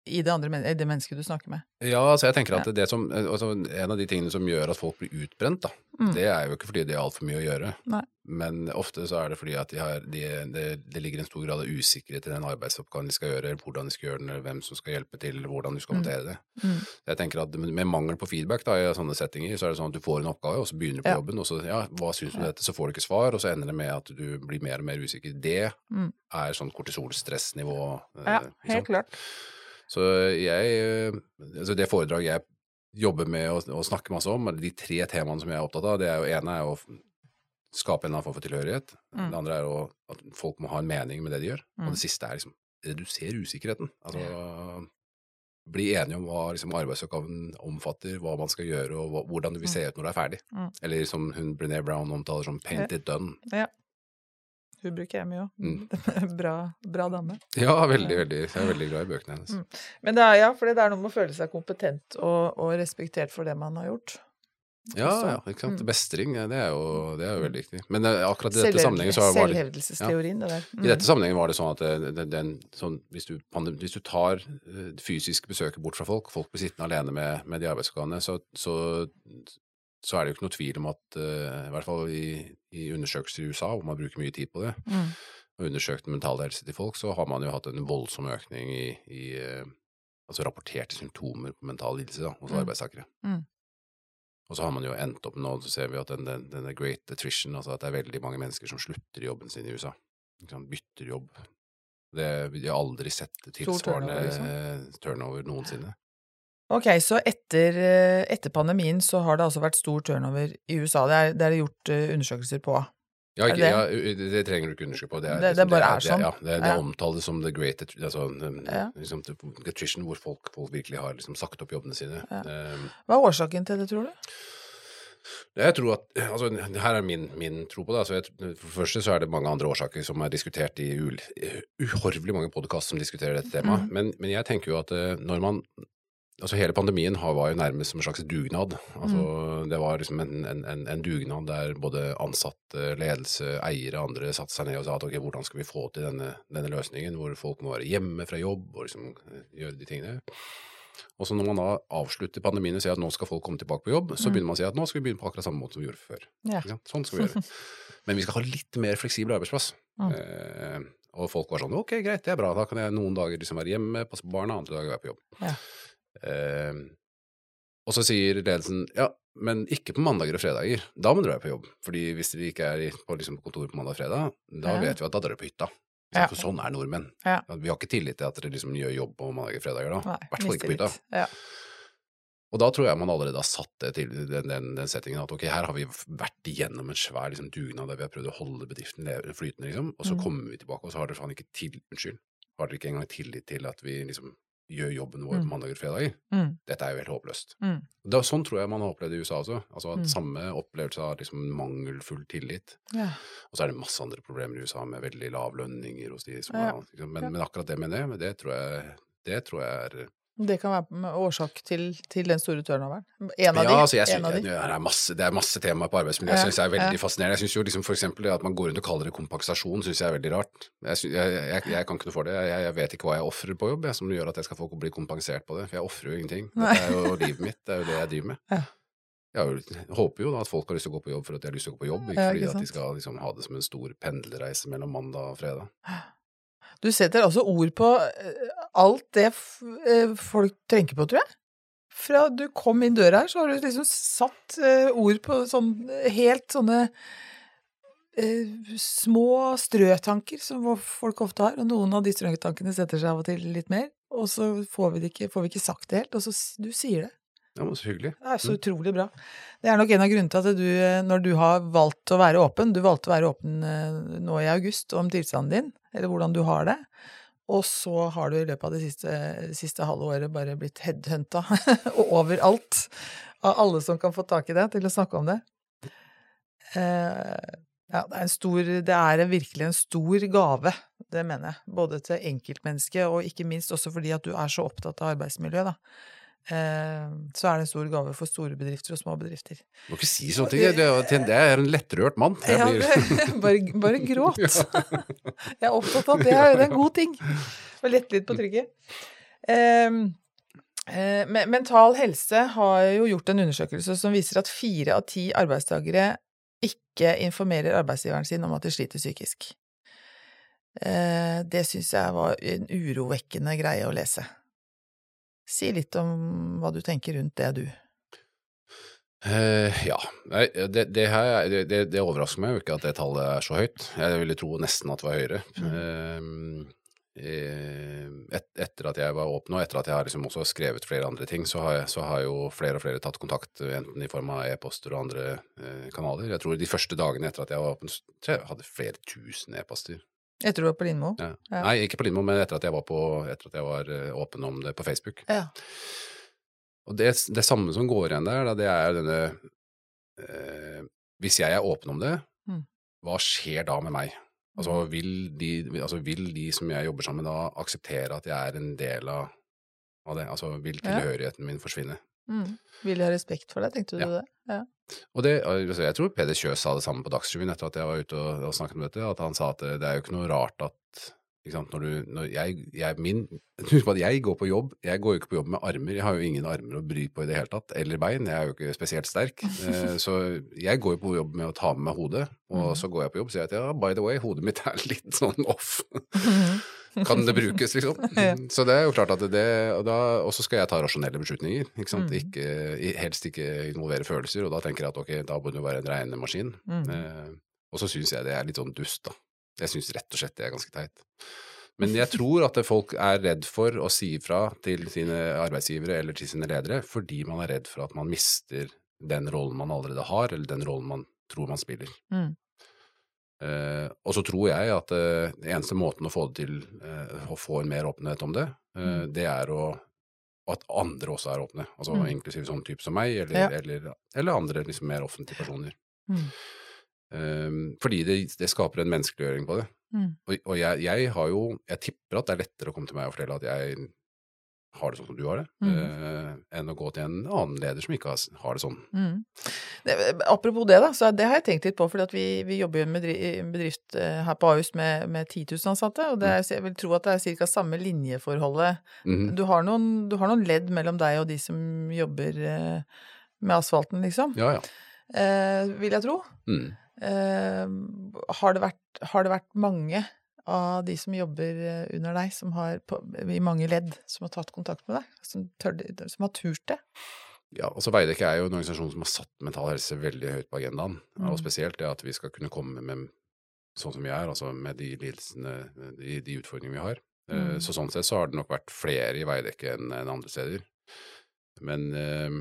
i det andre i det mennesket du snakker med. Ja, altså jeg tenker at det som altså En av de tingene som gjør at folk blir utbrent, da, Mm. det er jo ikke fordi de har altfor mye å gjøre. Nei. Men ofte så er det fordi at de har, de, det, det ligger en stor grad av usikkerhet i den arbeidsoppgaven de skal gjøre, hvordan de skal gjøre den, eller hvem som skal hjelpe til, eller hvordan du skal Mm. håndtere det. Mm. Jeg tenker at med mangel på feedback da, i sånne settinger, så er det sånn at du får en oppgave, og så begynner du på Ja. jobben, og så ja, hva syns du om dette, så får du ikke svar, og så ender det med at du blir mer og mer usikker. Det Mm. er sånn kortisolstressnivå. eh, Ja, helt klart. Så jeg Altså det foredraget jeg jobber med å, å snakke masse om, de tre temaene som jeg er opptatt av, det er jo ene er å skape en eller annen form for tilhørighet. Mm. Det andre er å, at folk må ha en mening med det de gjør. Mm. Og det siste er liksom redusere usikkerheten. Altså bli enige om hva liksom, arbeidsoppgaven omfatter, hva man skal gjøre, og hva, hvordan det vil se ut når det er ferdig. Mm. Eller som hun Brené Brown omtaler som 'paint it done'. Hun bruker jeg mye òg. Mm. [LAUGHS] bra, bra dame. Ja, veldig, veldig. Jeg er veldig glad i bøkene hennes. Mm. Men det er, ja, for det er noe med å føle seg kompetent og, og respektert for det man har gjort. Ja, Også. ja, ikke sant. Mm. Bestring, det er jo, det er jo veldig viktig. Men eh, akkurat i dette sammenhengen så var det Selvhevdelsesteorien, det der. Mm. I dette sammenhengen var det sånn at det, det, den, sånn, hvis, du, hvis du tar eh, fysisk besøket bort fra folk, folk blir sittende alene med, med de arbeidsoppgavene, så, så, så er det jo ikke noe tvil om at, eh, i hvert fall i, i undersøkelser i USA, hvor man bruker mye tid på det, Mm. og undersøkt mental helse til folk, så har man jo hatt en voldsom økning i, i eh, altså rapporterte symptomer på mental lidelse da, hos Mm. arbeidstakere. Mm. Og så har man jo endt opp nå, så ser vi at den, den, denne great attrition, altså at det er veldig mange mennesker som slutter i jobben sin i USA. liksom bytter jobb. Det, de har aldri sett tilsvarende turnover, liksom. turnover noensinne. Ok, så etter, eh, etter pandemien så har det altså vært stor turnover i USA. Det er det er gjort eh, undersøkelser på. Ja, Er ikke, det- ja, det trenger du ikke undersøke på. Det, er, Det- det liksom- bare er sånn? Det, ja, det, Ja. omtales som the great altså, um, Ja. liksom, attrition, hvor folk, folk virkelig har liksom, sagt opp jobbene sine. Um, Hva er årsaken til det, tror du? Jeg tror at, altså, Her er min, min tro på det. Altså, jeg, for det første så er det mange andre årsaker som er diskutert i uhorvelig mange podkast som diskuterer dette temaet. Mm. Men, men jeg tenker jo at eh, når man Altså Hele pandemien var jo nærmest som en slags dugnad. Altså Det var liksom en, en, en, dugnad der både ansatte, ledelse, eiere og andre satte seg ned og sa at ok, hvordan skal vi få til denne, denne løsningen hvor folk må være hjemme fra jobb og liksom eh, gjøre de tingene. Og så når man da avslutter pandemien og sier at nå skal folk komme tilbake på jobb, så Mm. begynner man å si at nå skal vi begynne på akkurat samme måte som vi gjorde før. Ja. Sånn skal vi gjøre. [LAUGHS] Men vi skal ha litt mer fleksibel arbeidsplass. Mm. Eh, og folk var sånn ok, greit, det er bra, da kan jeg noen dager liksom være hjemme, passe på barna, andre dager være på jobb. Ja. Eh, og så sier ledelsen ja, men ikke på mandager og fredager. Da må dere være på jobb. Fordi hvis dere ikke er på liksom, kontor på mandag og fredag, da Ja. vet vi at da drar dere på hytta. Ja. For sånn er nordmenn. Ja. Vi har ikke tillit til at dere liksom gjør jobb på mandager og fredager da. I hvert fall ikke på hytta. Ja. Og da tror jeg man allerede har satt det til den, den, den settingen at ok, her har vi vært igjennom en svær liksom, dugnad der vi har prøvd å holde bedriften flytende, liksom, og så Mm. kommer vi tilbake, og så har dere faen ikke til, unnskyld, har dere ikke engang tillit til at vi liksom gjør jobben vår Mm. mandager og fredager. Mm. Dette er jo helt håpløst. Mm. Da, sånn tror jeg man har opplevd i USA også. Altså at Mm. Samme opplevelse av liksom mangelfull tillit. Ja. Og så er det masse andre problemer i USA med veldig lav lønninger hos de som Ja. er liksom, men, Ja. men akkurat det med det, det tror jeg, det tror jeg er Det kan være årsak til, til den store turnoveren? En av ja, de? altså jeg en synes, av de. det, er masse, det er masse temaer på arbeidsmiljø jeg syns det er veldig ja. fascinerende. Jeg synes jo liksom for eksempel det at man går rundt og kaller det kompensasjon, synes jeg er veldig rart. Jeg, synes, jeg, jeg, jeg kan ikke noe for det. Jeg, vet ikke hva jeg ofrer på jobb, jeg, som gjør at jeg skal få bli kompensert på det. For jeg ofrer jo ingenting. Det er jo livet mitt, det er jo det jeg driver med. Ja. Jeg håper jo da at folk har lyst til å gå på jobb for at de har lyst til å gå på jobb, ikke fordi ikke at de skal liksom ha det som en stor pendlerreise mellom mandag og fredag. Du setter altså ord på eh, alt det eh, folk tenker på, tror jeg. Fra du kom inn døra her, så har du liksom satt eh, ord på sånn helt sånne eh, små strøtanker som folk ofte har, og noen av de strøtankene setter seg av og til litt mer, og så får vi, det ikke, får vi ikke sagt det helt, og så du sier det. Ja, men så hyggelig. Det er så Mm. utrolig bra. Det er nok en av grunnene til at du, når du har valgt å være åpen, du valgte å være åpen nå i august om tilstanden din, eller hvordan du har det, og så har du i løpet av det siste, siste halve året bare blitt headhunta [LAUGHS] overalt av alle som kan få tak i det, til å snakke om det. Eh, ja, det er, stor, det er virkelig en stor gave, det mener jeg. Både til enkeltmennesket, og ikke minst også fordi at du er så opptatt av arbeidsmiljø, da. Eh, så er det en stor gave for store bedrifter og små bedrifter. Du må ikke si sånne ting. Jeg er, en lettrørt mann. Ja, blir... [LAUGHS] bare, bare gråt. [LAUGHS] Jeg er opptatt av det er, det er en god ting. Og lette litt på trykket. Ehm, eh, men Mental Helse har jo gjort en undersøkelse som viser at fire av ti arbeidstakere ikke informerer arbeidsgiveren sin om at de sliter psykisk. Eh, Det syns jeg var en urovekkende greie å lese. Si litt om hva du tenker rundt det, du. Uh, ja. Det, det, her, er- det, det, overrasker meg jo ikke at det tallet er så høyt. Jeg ville tro nesten at det var høyere. Mm. Uh, et, etter at jeg var åpen, og etter at jeg har liksom også skrevet flere andre ting, så har, jeg, så har jo flere og flere tatt kontakt, enten i form av e-poster og andre uh, kanaler. Jeg tror de første dagene etter at jeg var åpen, hadde flere tusen e-poster. Etter du var på Lindmo? Ja. Ja. Nei, ikke på Lindmo, men etter at jeg var, på, etter at jeg var eh, åpen om det på Facebook. Ja. Og det, det samme som går igjen der, da, det er denne eh, Hvis jeg er åpen om det, Mm. hva skjer da med meg? Altså vil, de, altså vil de som jeg jobber sammen med da, akseptere at jeg er en del av, av det? Altså vil tilhørigheten min forsvinne? Mm. Vil ha respekt for deg, tenkte du Ja. det? Ja. Og det, altså, jeg tror Peder Kjøs sa det samme på Dagsrevyen etter at jeg var ute og, og snakket om dette, at han sa at det, det er jo ikke noe rart at sant, når du, når jeg, jeg, min, [LAUGHS] Husk på at jeg går på jobb, jeg går jo ikke på jobb med armer, jeg har jo ingen armer å bry på i det hele tatt, eller bein, jeg er jo ikke spesielt sterk. [LAUGHS] Eh, så jeg går jo på jobb med å ta med meg hodet, og Mhm. så går jeg på jobb og sier at ja, by the way, hodet mitt er [LAUGHS] litt sånn off. Kan det brukes, liksom? [LAUGHS] Så det er jo klart at det Og så skal jeg ta rasjonelle beslutninger, ikke sant. Mm. Ikke, helst ikke involvere følelser, og da tenker jeg at ok, da må du være en regnemaskin. Mm. Eh, og så syns jeg det er litt sånn dust, da. Jeg syns rett og slett det er ganske teit. Men jeg tror at folk er redd for å si ifra til sine arbeidsgivere eller til sine ledere, fordi man er redd for at man mister den rollen man allerede har, eller den rollen man tror man spiller. Mm. Eh, og så tror jeg at uh, eneste måten å få det til, uh, å få en mer åpenhet om det, uh, Mm. det er å at andre også er åpne, altså Mm. inklusiv sånn type som meg, eller, Ja. eller, eller andre liksom mer offentlige personer. Mm. Um, fordi det, det skaper en menneskeliggjøring på det. Mm. Og, og jeg, jeg har jo Jeg tipper at det er lettere å komme til meg og fortelle at jeg har det sånn som du har det, Mm. eh, enn å gå til en annen leder som ikke har, det sånn. Mm. Det, apropos det, da, så det har jeg tenkt litt på, fordi vi, vi jobber jo i en bedrift eh, her på Ahus med, med 10 000 ansatte, og det er, jeg vil tro at det er ca. samme linjeforholdet. Mm. Du har, noen, du har noen ledd mellom deg og de som jobber eh, med asfalten, liksom, Ja, ja. eh, vil jeg tro. Mm. Eh, har, det vært, har det vært mange av de som jobber eh, under deg, som har på, i mange ledd, som har tatt kontakt med deg? Som, tør, som har turt det? Ja, altså Veidekke er jo en organisasjon som har satt mental helse veldig høyt på agendaen. Mm. Og spesielt det at vi skal kunne komme med sånn som vi er, altså med de lidelsene, de, de utfordringene vi har. Eh, Mm. Så sånn sett så har det nok vært flere i Veidekke enn andre steder. Men eh,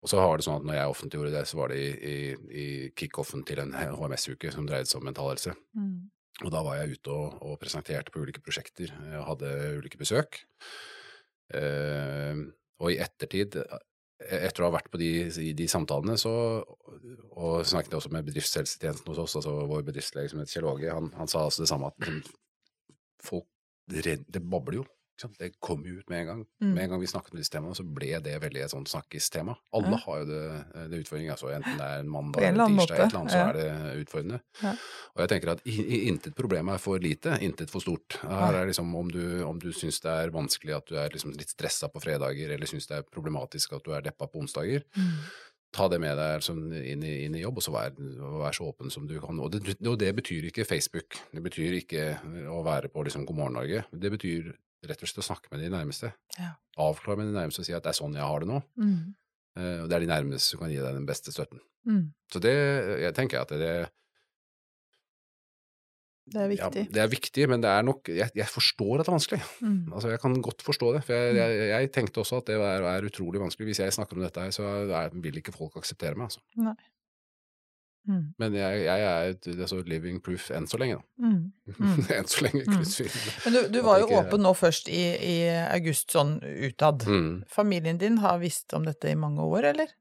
Og så har det sånn at når jeg offentliggjorde det, så var det i, i, i kickoffen til en HMS-uke som dreide seg om mental helse. Mm. Og da var jeg ute og, og presenterte på ulike prosjekter, jeg hadde ulike besøk. Eh, og i ettertid, eh, etter å ha vært på de, de samtalene, så, og snakket jeg også med bedriftshelsetjenesten hos oss, altså vår bedriftslege som heter Kjell Åge, han, han sa altså det samme, at folk, det, bobler jo. Det kom jo ut med en gang. Mm. Med en gang vi snakket om disse temaene, så ble det veldig et sånt snakkistema. Alle Ja. har jo det, det utfordringen, altså enten det er en mandag eller en tirsdag, et eller annet, så ja. er det utfordrende. Ja. Og jeg tenker at intet problem er for lite, intet for stort. Her er liksom om du, om du syns det er vanskelig at du er liksom litt stressa på fredager, eller syns det er problematisk at du er deppa på onsdager, Mm. ta det med deg sånn inn, i, inn i jobb, og så vær, vær så åpen som du kan. Og det, og det betyr ikke Facebook, det betyr ikke å være på liksom God morgen Norge. Det betyr rett og slett å snakke med de nærmeste. Ja. Avklare med de nærmeste og si at det er sånn jeg har det nå. Mm. Eh, Og det er de nærmeste som kan gi deg den beste støtten. Mm. Så det jeg tenker at det, Det er ja, viktig. det er viktig, men det er nok Jeg, jeg forstår at det er vanskelig. Mm. Altså, jeg kan godt forstå det. For jeg, jeg, jeg tenkte også at det er, er utrolig vanskelig. Hvis jeg snakker om dette her, så er, vil ikke folk akseptere meg, altså. Nei. Mm. Men jeg, jeg er et altså, living proof enn så lenge, da. Mm. [LAUGHS] Mm. enn så lenge. Mm. Men du, du var jo ikke- åpen nå først i, i august, sånn utad. Mm. Familien din har visst om dette i mange år, eller?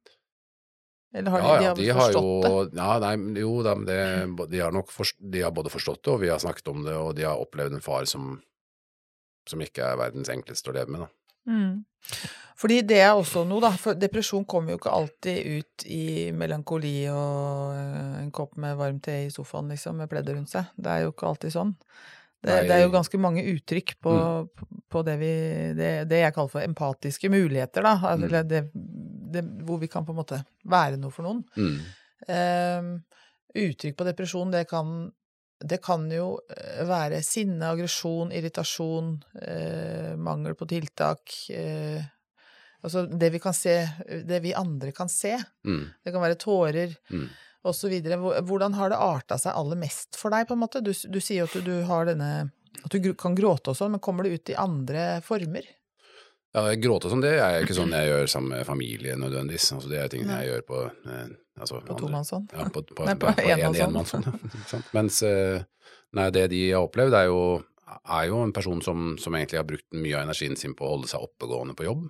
Eller har Ja, de har de har forstått jo det? Ja, nei, jo da, det, de har nok forst, de har både forstått det, og vi har snakket om det, og de har opplevd en far som, som ikke er verdens enkleste å leve med, da. Mm. Fordi det er også noe, da. For depresjon kommer jo ikke alltid ut i melankoli og eh, en kopp med varm te i sofaen, liksom, med pleddet rundt seg. Det er jo ikke alltid sånn. Det, det er jo ganske mange uttrykk på, Mm. på det, vi, det, det jeg kaller for empatiske muligheter, da. Mm. Eller det, det, hvor vi kan på en måte være noe for noen. Mm. Ehm, uttrykk på depresjon, det kan, det kan jo eh, være sinne, aggresjon, irritasjon, eh, mangel på tiltak eh, Altså det vi kan se, det vi andre kan se. Mm. Det kan være tårer Mm. osv. Hvordan har det arta seg aller mest for deg, på en måte? Du, du sier jo at du, du har denne At du kan gråte og sånn, men kommer det ut i andre former? Ja, jeg gråter sånn, det er ikke sånn jeg gjør sammen med familie nødvendigvis. Altså, det er ting jeg gjør på eh, altså, På tomannshånd? Ja, på, på, [LAUGHS] Nei, på, på en, en enmannshånd. [LAUGHS] ja. Mens eh, nei, det de har opplevd, er jo, er jo en person som, som egentlig har brukt mye av energien sin på å holde seg oppegående på jobb.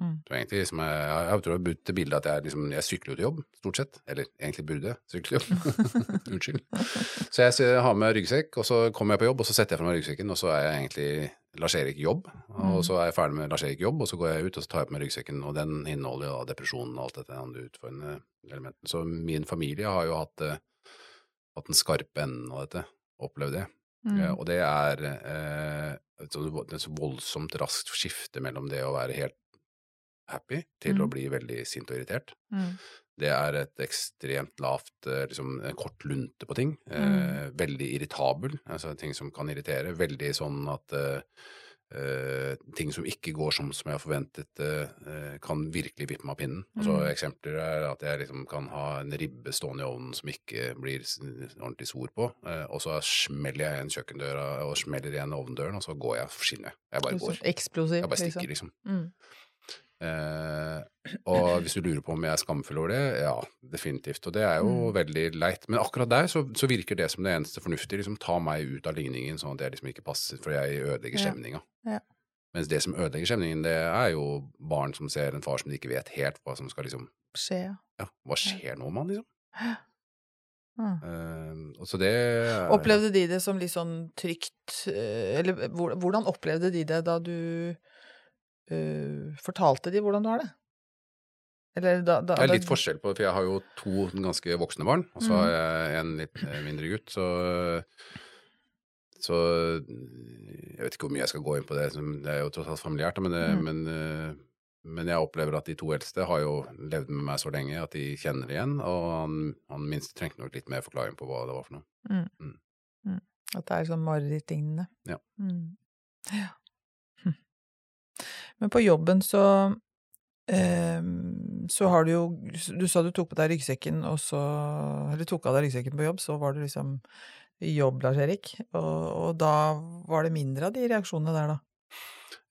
Mm. Så egentlig, som jeg, jeg, jeg tror jeg har brukt det bildet at jeg, liksom, jeg sykler jo til jobb, stort sett. Eller egentlig burde sykle til jobb. [LAUGHS] Unnskyld. Så jeg, jeg har med ryggsekk, og så kommer jeg på jobb, og så setter jeg fra meg ryggsekken, og så er jeg egentlig Lars-Erik jobb. Og Mm. så er jeg ferdig med Lars-Erik jobb, og så går jeg ut og så tar jeg på meg ryggsekken, og den inneholder jo depresjonen og alt dette andre utfordrende elementene. Så min familie har jo hatt, eh, hatt den skarpe enden av dette, opplevd det. Mm. Eh, og det er eh, et så, voldsomt raskt skifte mellom det å være helt happy til å Mm. bli veldig sint og irritert. Mm. Det er et ekstremt lavt, eh, liksom kort lunte på ting. Eh, Mm. veldig irritabel, altså ting som kan irritere. Veldig sånn at eh, eh, ting som ikke går som, som jeg har forventet, eh, eh, kan virkelig vippe meg av pinnen. Altså, Mm. Eksempler er at jeg liksom kan ha en ribbe stående i ovnen som ikke blir ordentlig sor på, eh, og så smeller jeg igjen kjøkkendøra og smeller igjen ovndøren, og så går jeg, forsvinner jeg. Bare går. Eksplosiv, Jeg bare liksom. stikker, liksom. Mm. Eh, og hvis du lurer på om jeg er skamfull over det, ja, definitivt. Og det er jo Mm. veldig leit. Men akkurat der så, så virker det som det eneste fornuftige. Liksom ta meg ut av ligningen, sånn at jeg liksom ikke passer, for jeg ødelegger Ja. stemninga. Ja. Mens det som ødelegger stemningen, det er jo barn som ser en far som de ikke vet helt hva som skal liksom Skje, ja. Ja, hva skjer nå han, liksom? Mm. Uh, så det Opplevde de det som litt sånn trygt eh, Eller hvordan opplevde de det da du eh, fortalte de hvordan du har det? Eller da, da Det er litt forskjell på, for jeg har jo to ganske voksne barn, og så har jeg en litt eh, mindre gutt, så så jeg vet ikke hvor mye jeg skal gå inn på det, det er jo tross alt familiært, men, det, Mm. men, eh, men jeg opplever at de to eldste har jo levd med meg så lenge at de kjenner det igjen, og han, han minste trengte nok litt mer forklaring på hva det var for noe. Mm. Mm. Mm. At det er sånn marerittlignende. Ja. Mm. ja. Men på jobben så eh, så har du jo Du sa du tok på deg ryggsekken, og så Eller tok av deg ryggsekken på jobb, så var du liksom i jobb, Lars Erik. Og, og da var det mindre av de reaksjonene der, da.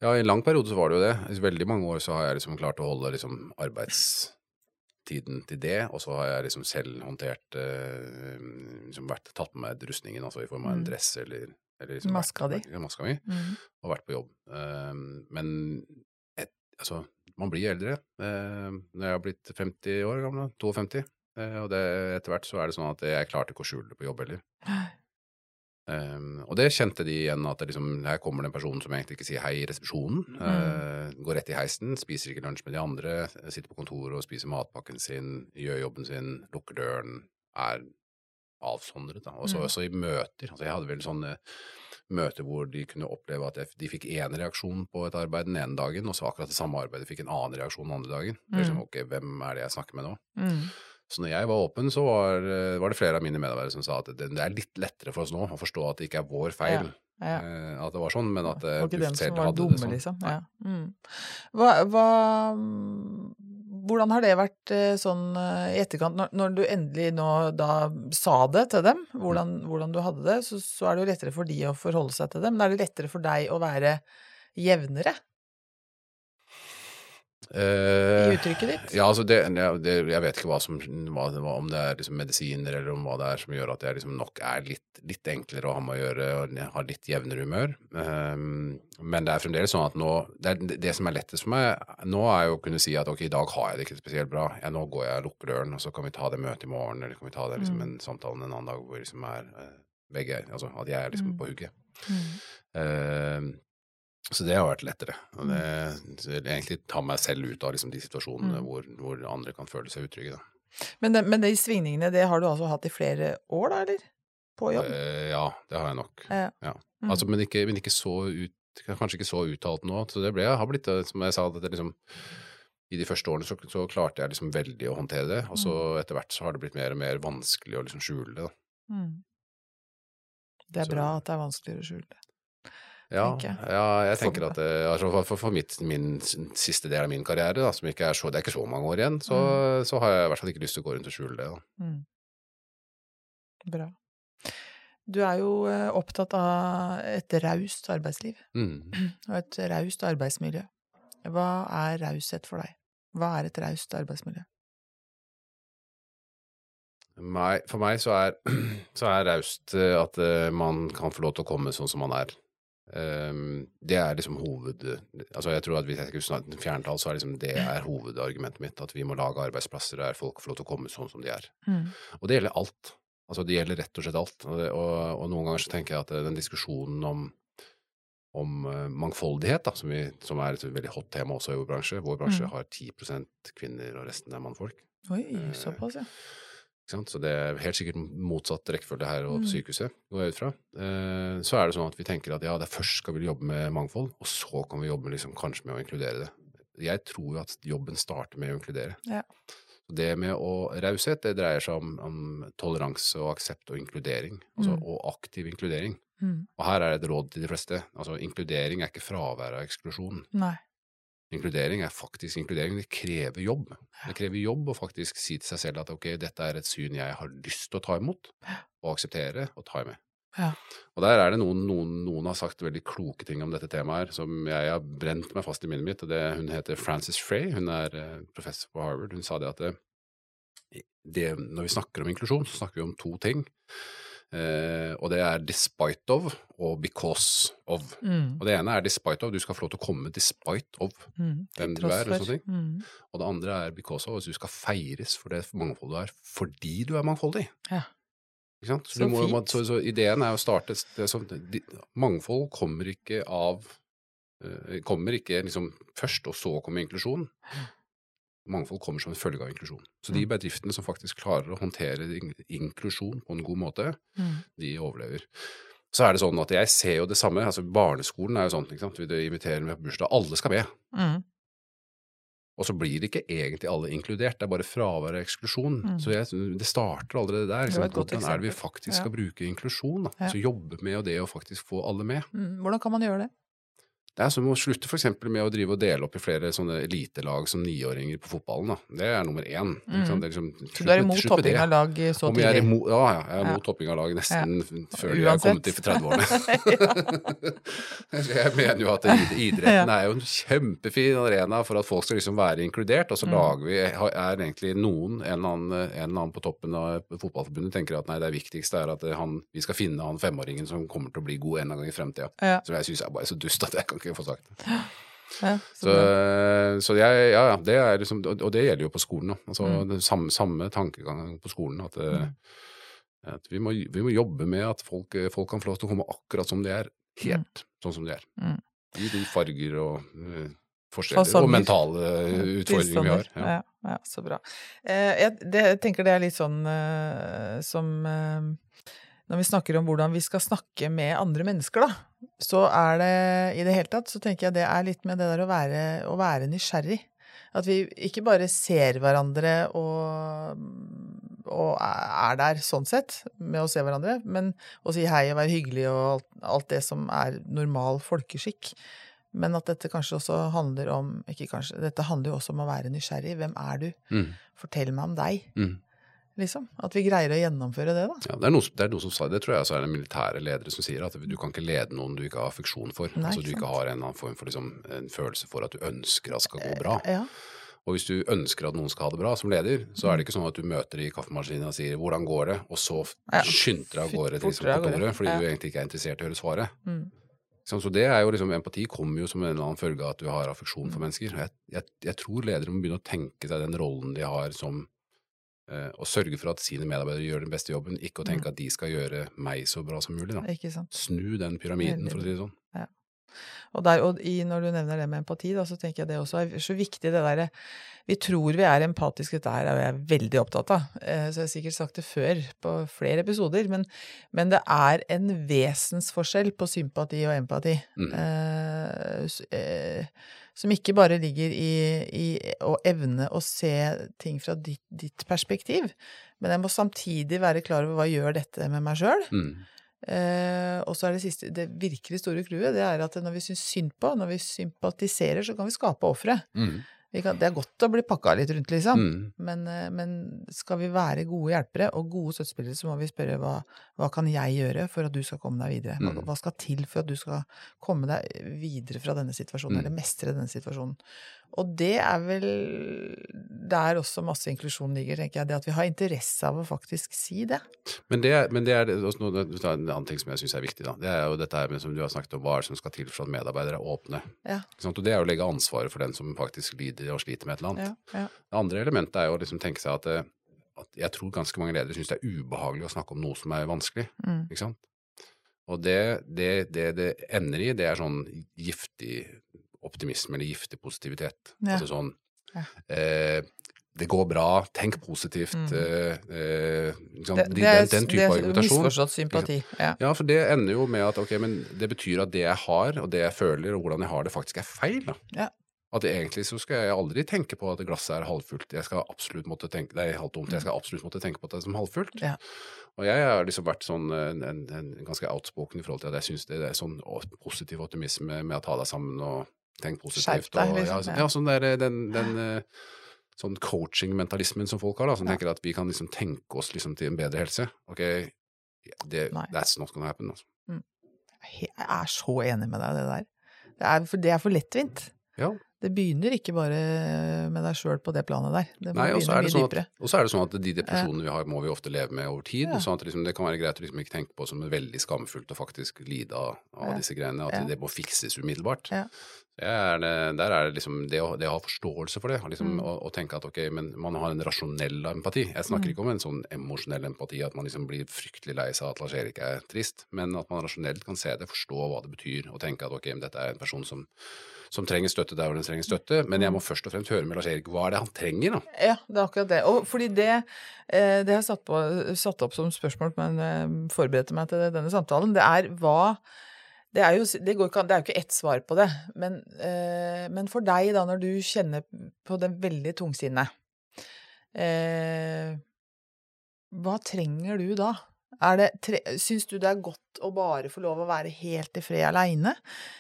Ja, i en lang periode så var det jo det. I veldig mange år så har jeg liksom klart å holde liksom arbeidstiden til det, og så har jeg liksom selv håndtert eh, liksom vært tatt med meg rustningen, altså i form av en Mm. dress eller, eller liksom Maska vært, di. Maska mi, Mm. og vært på jobb. Eh, men et, altså, man blir eldre. Uh, når jeg har blitt 50 år gammel, 52, uh, og det, etter hvert så er det sånn at jeg klarte ikke å skjule det på jobb heller. Um, og det kjente de igjen, at det liksom, her kommer det en person som egentlig ikke sier hei i resepsjonen. Mm. Uh, går rett i heisen, spiser ikke lunsj med de andre, sitter på kontoret og spiser matpakken sin, gjør jobben sin, lukker døren, er avsondret. Da. Også, Mm. også i møter. Altså, jeg hadde vel sånne møter hvor de kunne oppleve at jeg, de fikk én reaksjon på et arbeid den ene dagen, og så akkurat det samme arbeidet fikk en annen reaksjon den andre dagen. Liksom, Mm. ok, hvem er det jeg snakker med nå? Mm. Så når jeg var åpen, så var, var det flere av mine medarbeidere som sa at det, det er litt lettere for oss nå å forstå at det ikke er vår feil Ja. Ja. at det var sånn, men at eh, dem Duft selv hadde dumme, det sånn. liksom. Ja. Mm. Hva, hva, hvordan har det vært eh, sånn eh, i etterkant, når, når du endelig nå da sa det til dem, hvordan, hvordan du hadde det, så, så er det jo lettere for de å forholde seg til det, men er det lettere for deg å være jevnere i Eh, uttrykket ditt? Ja, altså det, det, jeg vet ikke hva som, hva, om det er liksom medisiner eller om hva det er som gjør at jeg liksom nok er litt, litt enklere å ha med å gjøre og har litt jevnere humør. Um, men det er fremdeles sånn at nå det, er, det som er lettest for meg nå, er jo å kunne si at ok, i dag har jeg det ikke spesielt bra. Ja, nå går jeg og lukker døren, og så kan vi ta det møtet i morgen, eller kan vi ta det liksom, Mm. en samtale en annen dag hvor liksom er eh, begge Altså at jeg er liksom Mm. på hugget. Mm. Um, så det har vært lettere. Og det, så egentlig ta meg selv ut av liksom de situasjonene Mm. hvor, hvor andre kan føle seg utrygge. Men, det, men de svingningene, det har du altså hatt i flere år, da, eller? På jobb? Uh, ja, det har jeg nok. Ja. Ja. Mm. Altså, men, ikke, men ikke så ut, kanskje ikke så uttalt nå. Så det ble, har blitt, eh, som jeg sa, at det liksom i de første årene så, så klarte jeg liksom veldig å håndtere det, og så Mm. etter hvert så har det blitt mer og mer vanskelig å liksom skjule det. Mm. Det er Så- bra at det er vanskeligere å skjule det. Ja, Tenker jeg. ja, jeg tenker at altså for, for, for mitt, min siste del av min karriere, da, som ikke er så, det er ikke så mange år igjen, så, Mm. så har jeg i hvert fall ikke lyst til å gå rundt og skjule det. Da. Mm. Bra. Du er jo eh, opptatt av et raust arbeidsliv Mm. [CLEARS THROAT] og et raust arbeidsmiljø. Hva er raushet for deg? Hva er et raust arbeidsmiljø? For meg så er, [CLEARS THROAT] så er raust eh, at eh, man kan få lov til å komme sånn som man er. Ehm, det er liksom hoved... Altså jeg tror at Hvis jeg skulle snakke fjerntall, så er liksom det er hovedargumentet mitt. At vi må lage arbeidsplasser der folk får lov til å komme sånn som de er. Mm. Og det gjelder alt. Altså det gjelder rett og slett alt. Og, og, noen ganger så tenker jeg at eh, den diskusjonen om, om eh, mangfoldighet, da, som, vi, som er et veldig hot tema også i vår bransje Vår bransje Mm. har 10% kvinner, og resten er mannfolk. Oi, Eh, såpass, ja. Sant? Så det er helt sikkert motsatt rekkefølge her og Mm. på sykehuset, går jeg ut fra. Eh, så er det sånn at vi tenker at ja, det først skal vi jobbe med mangfold, og så kan vi jobbe liksom, kanskje med å inkludere det. Jeg tror jo at jobben starter med å inkludere. Ja. Så Det med å raushet, det dreier seg om, om toleranse og aksept og inkludering. Altså, Mm. Og aktiv inkludering. Mm. Og her er det et råd til de fleste. Altså, inkludering er ikke fravær av eksklusjon. Nei. Inkludering er faktisk inkludering. Det krever jobb. Det krever jobb å faktisk si til seg selv at ok, dette er et syn jeg har lyst til å ta imot, og akseptere og ta med. Ja. Og der er det noen, noen, noen har sagt veldig kloke ting om dette temaet her, som jeg har brent meg fast i minnet mitt. og det, Hun heter Frances Frey, hun er eh, professor på Harvard. Hun sa det at det, det, når vi snakker om inklusjon, så snakker vi om to ting. Eh, og det er despite of og because of. Mm. Og det ene er despite of, du skal få lov til å komme despite of Mm. hvem du er, og sånne ting. Mm. Og det andre er because of, at du skal feires for det mangfoldet du er, fordi du er mangfoldig. Ja. Ikke sant? Så, Så må, fint. så, så ideen er å starte det sånn, de, Mangfold kommer ikke av uh, Kommer ikke liksom først, og så kommer inklusjon. Mangfold kommer som en følge av inklusjon. Så de Mm. bedriftene som faktisk klarer å håndtere inklusjon på en god måte, Mm. de overlever. Så er det sånn at jeg ser jo det samme. altså Barneskolen er jo sånn. ikke sant? Vi inviterer med på bursdag. Alle skal med. Mm. Og så blir ikke egentlig alle inkludert, det er bare fravær og eksklusjon. Mm. Så jeg, det starter allerede der. Det Hvordan er det vi faktisk faktisk Ja. skal bruke inklusjon? Da? Ja. Så jobbe med det å faktisk få alle med. Mm. Hvordan kan man gjøre det? Det er som å slutte for eksempel med å drive og dele opp i flere sånne elitelag som niåringer på fotballen. Da. Det er nummer én. Mm. er liksom, Så du er imot topping av lag så tidlig? jeg er imot, ja, ja, jeg er Ja. imot topping av lag nesten før jeg har kommet til 30-årene. [LAUGHS] [LAUGHS] jeg mener jo at id- idretten er jo en kjempefin arena for at folk skal liksom være inkludert, og så Mm. lager vi, er egentlig noen, en eller, annen, en eller annen på toppen av fotballforbundet tenker at nei, det viktigste er at han, vi skal finne han femåringen som kommer til å bli god en eller annen gang i fremtida. Ja. Som jeg syns er bare så dust at jeg kan ikke få sagt. Ja, så Så, så jeg, ja, ja, det er liksom, og det gjelder jo på skolen òg. Altså, Mm. samme, samme tankegang på skolen. At eh, Mm. At vi, må, vi må jobbe med at folk, folk kan få lov til å komme akkurat som de er, helt sånn som de er. Mm. I de farger og eh, forskjeller og mentale utfordringer vi har. Ja. ja, så bra. Eh, jeg, det, jeg tenker det er litt sånn eh, som eh, Når vi snakker om hvordan vi skal snakke med andre mennesker, da, så er det i det hele tatt så tenker jeg det er litt med det der å være, å være nysgjerrig. At vi ikke bare ser hverandre og, og er der sånn sett, med å se hverandre, men å si hei og være hyggelig og alt, alt det som er normal folkeskikk. Men at dette kanskje også handler om Ikke kanskje, dette handler jo også om å være nysgjerrig. Hvem er du? Mm. Fortell meg om deg, Mm. Liksom. At vi greier å gjennomføre det, da. Ja, det, er noe, det er noe som sa, det tror jeg også er det militære ledere som sier, at du kan ikke lede noen du ikke har affeksjon for. Nei, altså du ikke sant. har en eller annen form for liksom, en følelse for at du ønsker at skal gå bra. Ja. Og hvis du ønsker at noen skal ha det bra som leder, så Mm. er det ikke sånn at du møter i kaffemaskinen og sier 'hvordan går det', og så Ja. skynder deg av gårde til liksom, kontoret fordi du egentlig ikke er interessert i å høre svaret. Mm. Så det er jo liksom, Empati kommer jo som en eller annen følge av at du har affeksjon Mm. for mennesker. Jeg, jeg, jeg tror ledere må begynne å tenke seg den rollen de har som eh, å sørge for at sine medarbeidere gjør den beste jobben, ikke å tenke at de skal gjøre meg så bra som mulig. Da. Snu den pyramiden, for å si det sånn. Og, der, og i, når du nevner det med empati, da, så tenker jeg det også er så viktig, det derre Vi tror vi er empatiske, dette her er jeg veldig opptatt av. Eh, Så jeg har sikkert sagt det før på flere episoder, men, men det er en vesensforskjell på sympati og empati. Mm. Eh, eh, som ikke bare ligger i, i å evne å se ting fra ditt, ditt perspektiv, men jeg må samtidig være klar over hva gjør dette med meg sjøl. Mm. Eh, og så er det siste, det virkelig store clouet, det er at når vi syns synd på, når vi sympatiserer, så kan vi skape ofre. Mm. Kan- Det er godt å bli pakka litt rundt, liksom. Mm. Men, eh, men skal vi være gode hjelpere og gode støttespillere, så må vi spørre hva, hva kan jeg gjøre for at du skal komme deg videre? Hva, Mm. hva skal til for at du skal komme deg videre fra denne situasjonen, Mm. eller mestre denne situasjonen? Og det er vel der også masse inklusjon ligger, tenker jeg. Det at vi har interesse av å faktisk si det. Men det, men det er også noe, det er en annen ting som jeg syns er viktig. Da. Det er jo dette her med, som du har snakket om, hva er det som skal til for at medarbeidere er åpne. Ja. Og det er jo å legge ansvaret for den som faktisk lider og sliter med et eller annet. Ja, ja. Det andre elementet er jo å liksom tenke seg at, eh, at jeg tror ganske mange ledere syns det er ubehagelig å snakke om noe som er vanskelig. Mm. Ikke sant? Og det det, det det ender i, det er sånn giftig optimisme eller giftig positivitet. Ja. Altså sånn Ja. eh, Det går bra, tenk positivt. Mm. eh, liksom, ikke? Det, det er, den, den det er argumentasjon. misforstått sympati. Ja. Ja, for det ender jo med at ok, men det betyr at det jeg har, og det jeg føler, og hvordan jeg har det, faktisk er feil. da. Ja. At egentlig så skal jeg aldri tenke på at glasset er halvfullt. Jeg skal absolutt måtte tenke, det er halvt tomt. Jeg skal absolutt måtte tenke på at det er som halvfullt. Ja. Og jeg har liksom vært sånn en, en, en ganske outspoken i forhold til at jeg syns det er sånn positiv optimisme med å ta deg sammen og tenke positivt. Deg, og, liksom, ja, så, ja. ja, sånn der, den, den eh, sånn coaching-mentalismen som folk har, da, som Ja. tenker at vi kan liksom tenke oss liksom til en bedre helse. Ok, det, that's not gonna happen. Altså. Jeg er så enig med deg, det der. Det er for, det er for lettvint. Ja. Det begynner ikke bare med deg sjøl på det planet der. Det Nei, og så er det sånn at, og så er det sånn at de depresjonene vi har, må vi ofte leve med over tid. Ja. sånn at liksom, Det kan være greit å liksom ikke tenke på som veldig skamfullt å faktisk lide av, av Ja. disse greiene. At Ja. det må fikses umiddelbart. Er det, der er det liksom det å, det å ha forståelse for det. Liksom, Mm. og, og tenke at ok, men man har en rasjonell empati. Jeg snakker Mm. ikke om en sånn emosjonell empati, at man liksom blir fryktelig lei seg av at Lars-Erik er trist, men at man rasjonelt kan se det, forstå hva det betyr, og tenke at ok, men dette er en person som, som trenger støtte der hvor den trenger støtte, men jeg må først og fremst høre med Lars-Erik hva er det han trenger, da. Ja, det er akkurat det. Og fordi det, eh, det har jeg satt, på, satt opp som spørsmål men forberedte meg til denne samtalen, det er hva det er, jo, det, ikke, det er ikke ett svar på det, men, eh, men for deg, da, når du kjenner på det veldig tungsinnet eh, Hva trenger du da? Syns du det er godt å bare få lov å være helt i fred aleine,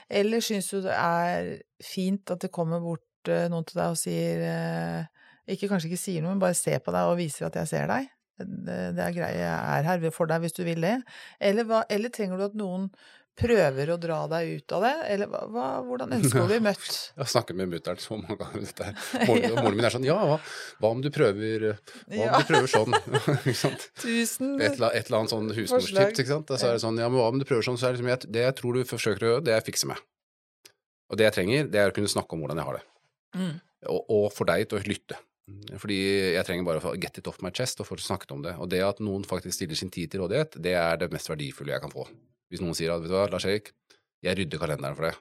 eller syns du det er fint at det kommer bort eh, noen til deg og sier eh, ikke Kanskje ikke sier noe, men bare ser på deg og viser at jeg ser deg. Det, det er greit, jeg er her for deg hvis du vil det. Eller, hva, eller trenger du at noen prøver å dra deg ut av det, eller hva, hvordan ønsker du å bli [LAUGHS] møtt? Jeg har snakket med mutter'n så mange ganger om dette. her. [LAUGHS] Moren, ja. moren min er sånn Ja, hva, hva om du prøver Hva om du prøver sånn? [LAUGHS] Tusen Et eller, et eller annet sånn husmorstips, ikke sant. Så er det sånn Ja, men hva om du prøver sånn? Så er det liksom jeg, Det jeg tror du forsøker å gjøre, det er å fikse meg. Og det jeg trenger, det er å kunne snakke om hvordan jeg har det. Mm. Og, og for deg til å lytte. Fordi jeg trenger bare å få get it off my chest og få snakket om det. Og det at noen faktisk stiller sin tid til rådighet, det er det mest verdifulle jeg kan få. Hvis noen sier at vet du hva, Lars Erik, jeg rydder kalenderen for det.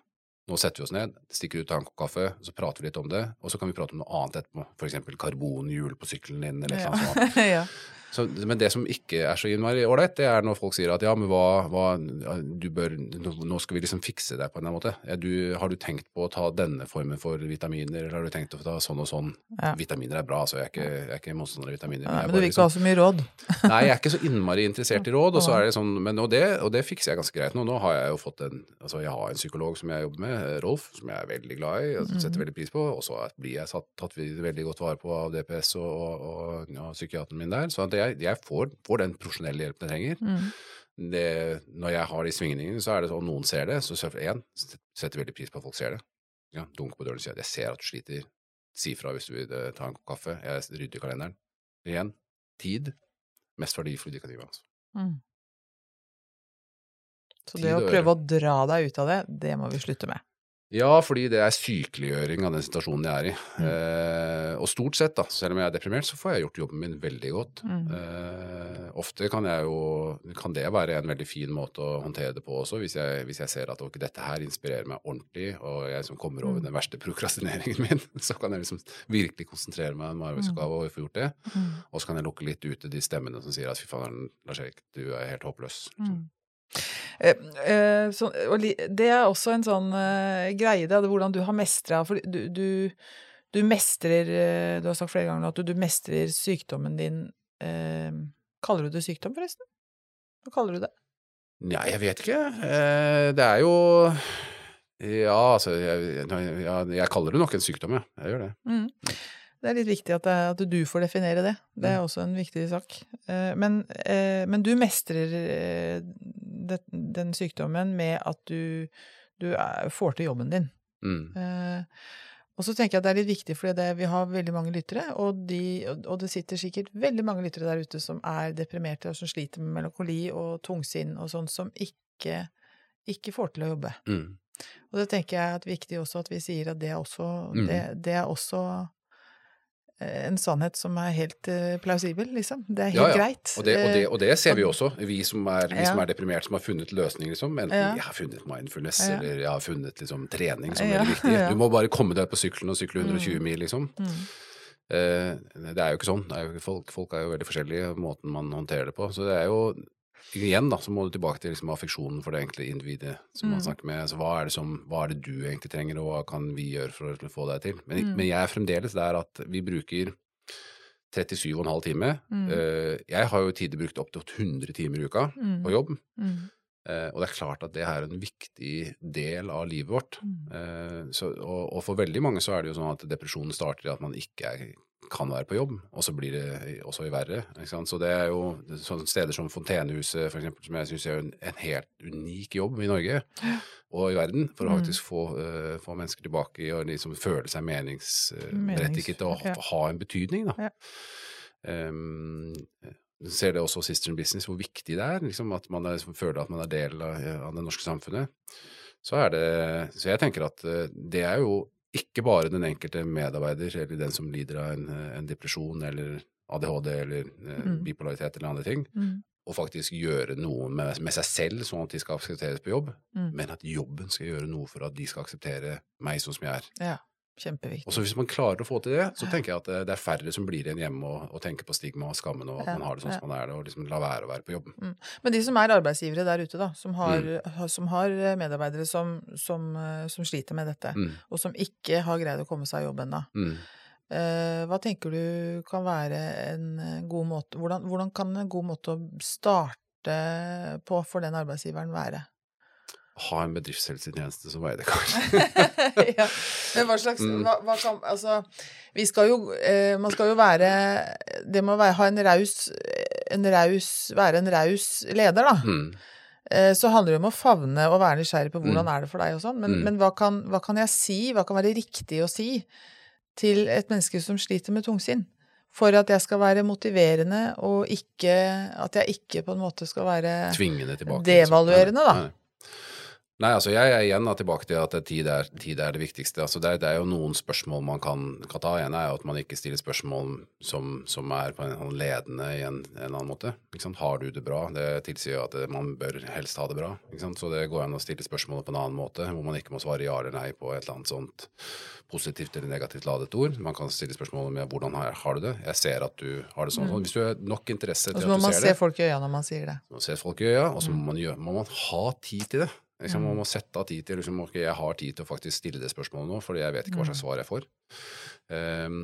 Nå setter vi oss ned, stikker ut tar en kopp kaffe, så prater vi litt om det, og så kan vi prate om noe annet etterpå. For eksempel karbonhjul på sykkelen din, eller noe sånt. [LAUGHS] ja. Så, men det som ikke er så innmari ålreit, det er når folk sier at ja, men hva, hva du bør, nå skal vi liksom fikse deg på en eller annen måte. Ja, du, har du tenkt på å ta denne formen for vitaminer, eller har du tenkt å ta sånn og sånn? Ja. Vitaminer er bra, altså. Jeg er ikke, jeg er ikke motstander av vitaminer. Nei, men du vil ikke liksom- ha så mye råd. [LAUGHS] Nei, jeg er ikke så innmari interessert i råd, og så er det sånn, men, og, det, og det fikser jeg ganske greit nå. Nå har jeg jo fått en altså jeg har en psykolog som jeg jobber med, Rolf, som jeg er veldig glad i og setter veldig pris på, og så blir jeg satt, tatt veldig godt vare på av DPS og, og, og ja, psykiateren min der, så at jeg, jeg får, får den profesjonelle hjelpen jeg trenger. Mm. Det, når jeg har de svingningene, så er det sånn, noen ser det, så én, setter veldig pris på at folk ser det. Ja, dunk på døren og sier at jeg ser at du sliter, si fra hvis du vil eh, ta en kopp kaffe, jeg rydder kalenderen. Igjen, tid, mest verdifulle de kan gi meg. Altså. Mm. Så det å prøve å dra deg ut av det, det må vi slutte med. Ja, fordi det er sykeliggjøring av den situasjonen jeg er i. Mm. Eh, og stort sett, da, selv om jeg er deprimert, så får jeg gjort jobben min veldig godt. Mm. Eh, ofte kan, jeg jo, kan det være en veldig fin måte å håndtere det på også, hvis jeg, hvis jeg ser at ok, dette her inspirerer meg ordentlig, og jeg som kommer over Mm. den verste prokrastineringen [LAUGHS] min, så kan jeg liksom virkelig konsentrere meg om arbeidsoppgave og få gjort det. Mm. Og så kan jeg lukke litt ute de stemmene som sier at fy faen, Lars Erik, du er helt håpløs. Mm. Eh, eh, så, det er også en sånn eh, greie, det, hvordan du har mestra For du, du, du mestrer Du har sagt flere ganger at du, du mestrer sykdommen din Kaller du det sykdom, forresten? Hva kaller du det? Nei, jeg vet ikke. Det er jo Ja, altså jeg, jeg, jeg kaller det nok en sykdom, ja. Jeg gjør det. Mm. Det er litt viktig at, at du får definere det. Det er Mm. også en viktig sak. Eh, Men, eh, men du mestrer eh, det, den sykdommen med at du, du er, får til jobben din. Mm. Og så tenker jeg at det er litt viktig, fordi det, vi har veldig mange lyttere, og, de, og, det sitter sikkert veldig mange lyttere der ute som er deprimerte, og som sliter med melankoli og tungsinn og sånn, som ikke, ikke får til å jobbe. Mm. Og det tenker jeg er viktig også at vi sier at det er også, Mm. det, det er også en sannhet som er helt eh, plausibel, liksom. Det er helt Ja, ja. greit. Og det, og, det, Eh, og det ser vi også, vi som er, vi Ja. som er deprimert, som har funnet løsninger, liksom. Enten jeg har funnet mindfulness, Ja. eller jeg har funnet liksom, trening som er veldig viktig. Du må bare komme deg på sykkelen og sykle 120 mil, liksom. mm, Eh, det er jo ikke sånn. Det er jo, folk, folk er jo veldig forskjellige, måten man håndterer det på. Så det er jo Igjen da, så må du tilbake til liksom, affeksjonen for det enkle individet som man Mm. snakker med. Altså, hva er, det som, hva er det du egentlig trenger, og hva kan vi gjøre for å få deg til? Men, Mm. men jeg er fremdeles der at vi bruker 37,5 timer. Mm. Eh, jeg har jo tider brukt opp til 100 timer i uka mm, på jobb. mm, Eh, og det er klart at det er en viktig del av livet vårt. mm. Eh, så, og, og for veldig mange så er det jo sånn at depresjonen starter i at man ikke er, kan være på jobb, og så blir det også verre. Så det er jo sånne steder som Fontenehuset, for eksempel, som jeg syns er en, en helt unik jobb i Norge og i verden, for å Mm. faktisk få, uh, få mennesker tilbake å liksom føle seg meningsberettiget og ha, ha en betydning, da. Ja. Um, du ser det også Sister in Business, hvor viktig det er. Liksom, at man er, liksom, føler at man er del av, av det norske samfunnet. Så, er det, så jeg tenker at eh, det er jo ikke bare den enkelte medarbeider eller den som lider av en, eh, en depresjon eller ADHD eller eh, Mm. bipolaritet eller andre ting, Mm, og faktisk gjøre noe med, med seg selv sånn at de skal aksepteres på jobb, mm. men at jobben skal gjøre noe for at de skal akseptere meg sånn som jeg er. Ja, kjempeviktig. Og så hvis man klarer å få til det, så tenker jeg at det- det er færre som blir igjen hjemme og, og tenker på stigma og skammen og at man har det sånn som man er det, og liksom la være å være på jobb. Men de som er arbeidsgivere der ute, da, som har, Mm. som har medarbeidere som, som, eh, som sliter med dette, Mm, og som ikke har greid å komme seg i jobb ennå, mm. eh, hva tenker du kan være en eh, god måte hvordan, hvordan kan en god måte å starte på for den arbeidsgiveren være? Ha en bedriftshelsetjeneste som Veidekar. [LAUGHS] ja. Men hva slags Mm. hva, hva kan Altså, vi skal jo eh, Man skal jo være Det må være, ha en raus en raus, Være en raus leder, da. Mm. Eh, så handler det om å favne og være nysgjerrig på hvordan Mm. er det for deg og sånn. Men, Mm. men hva, kan, hva kan jeg si, hva kan være riktig å si til et menneske som sliter med tungsinn? For at jeg skal være motiverende, og ikke At jeg ikke på en måte skal være Tvingende tilbake. Devaluerende, da. Nei, nei. Altså jeg er igjen tilbake til at tid er, tid er det viktigste. Altså det, er, det, er, jo noen spørsmål man kan, kan ta. En er jo at man ikke stiller spørsmål som, som er på en ledende i en, en annen måte. Har du det bra? Det tilsier jo at man bør helst ha det bra. Så det går an å stille spørsmålet på en annen måte, hvor man ikke må svare ja eller nei på et eller annet sånt positivt eller negativt ladet ord. Man kan stille spørsmål med hvordan har, har, du det. Jeg ser at du har det sånn. Mm. Hvis du har nok interesse til at du ser det. Og så må man se folk i øya når man sier det. Man ser folk i øya, og så må, man, gjøre, må man ha tid til det. Liksom, man mm. må sette av tid til liksom, ok, jeg har tid til å faktisk stille det spørsmålet nå, for jeg vet ikke hva slags mm. svar jeg får. Um,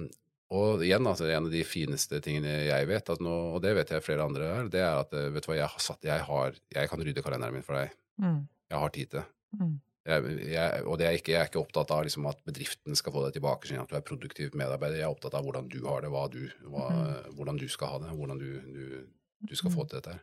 og igjen, altså, en av de fineste tingene jeg vet, nå, og det vet jeg flere andre her, det er at vet du hva, jeg har satt, jeg, har, jeg kan rydde kalenderen min for deg. Mm. Jeg har tid til det. Mm. Jeg, jeg, og det er ikke, jeg er ikke opptatt av liksom, at bedriften skal få deg tilbake, sånn at du er produktiv medarbeider. Jeg er opptatt av hvordan du har det, du, hva, mm. hvordan du skal ha det, hvordan du, du, du skal få til dette her.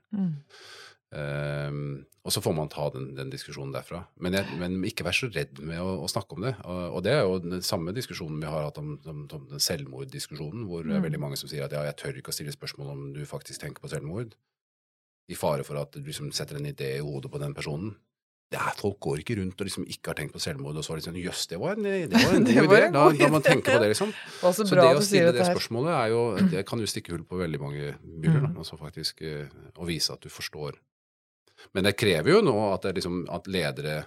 Um, og så får man ta den, den diskusjonen derfra. Men, jeg, men, ikke vær så redd med å, å snakke om det. Og, og, det er jo den samme diskusjonen vi har hatt om, om, om den selvmorddiskusjonen, hvor det er veldig mm. mange som sier at ja, jeg tør ikke å stille spørsmål om du faktisk tenker på selvmord, i fare for at du liksom setter en idé i hodet på den personen. Det er, folk går ikke rundt og liksom ikke har tenkt på selvmord, og så er det sånn Jøss, det var en, det var [LAUGHS] en god idé. Da, da man tenker på det, liksom. [LAUGHS] så det å stille det spørsmålet er jo [CLEARS THROAT] Det kan jo stikke hull på veldig mange byller. Mm. Altså faktisk Og å vise at du forstår men det krever jo nå at, liksom, at ledere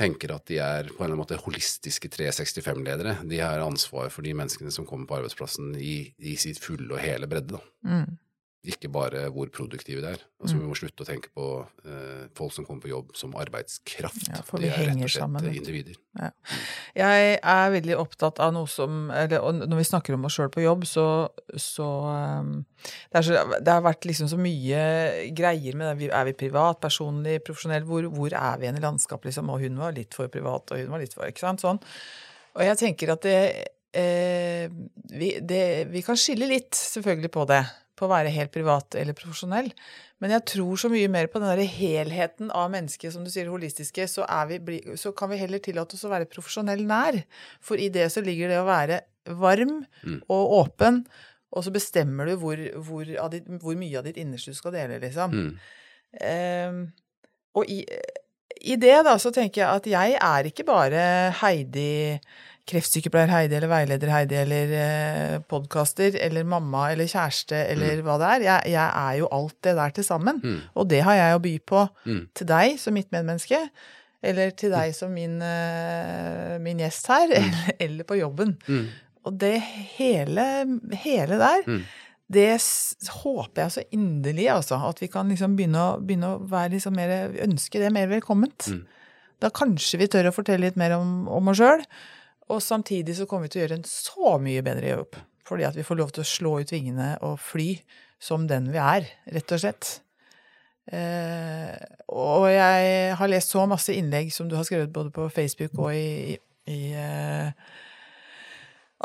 tenker at de er på en eller annen måte holistiske 365-ledere. De har ansvar for de menneskene som kommer på arbeidsplassen i, i sitt fulle og hele bredde. Da. Mm. Ikke bare hvor produktive det er. Altså, mm. Vi må slutte å tenke på eh, folk som kommer på jobb som arbeidskraft. Ja, for vi de er rett og slett individer. Ja. Jeg er veldig opptatt av noe som eller, Når vi snakker om oss sjøl på jobb, så, så, um, det, så, det, har vært liksom så mye greier med det. Er vi privat, personlig, profesjonell? Hvor, hvor er vi igjen i landskapet, liksom? Og hun var litt for privat, og hun var litt for Ikke sant? Sånn. Og jeg tenker at det, eh, vi, det, vi kan skille litt, selvfølgelig, på det på å være helt privat eller profesjonell. Men jeg tror så mye mer på den der helheten av mennesket, som du sier, holistiske, så, vi, så, kan vi heller tillate oss å være profesjonell nær. For i det så ligger det å være varm mm. og åpen, og så bestemmer du hvor, hvor, ditt, hvor, mye av ditt innerste du skal dele, liksom. Mm. Um, og i, i, det, da, så tenker jeg at jeg er ikke bare Heidi kreftsykepleier Heidi eller veileder Heidi eller eh, podkaster eller mamma eller kjæreste eller mm. hva det er. Jeg, jeg, er jo alt det der til sammen. Mm. Og det har jeg å by på mm. til deg som mitt medmenneske. Eller til deg som min, eh, min gjest her, mm. eller, eller, på jobben. Mm. Og det hele, hele der, mm. det håper jeg så inderlig, altså. At vi kan liksom begynne, å, begynne å være liksom mer, ønske det mer velkomment. Da kanskje vi tør å fortelle litt mer om, om oss sjøl. Og samtidig så kommer vi til å gjøre en så mye bedre jobb. Fordi at vi får lov til å slå ut vingene og fly som den vi er, rett og slett. Eh, og jeg har lest så masse innlegg som du har skrevet både på Facebook og i, i, i eh,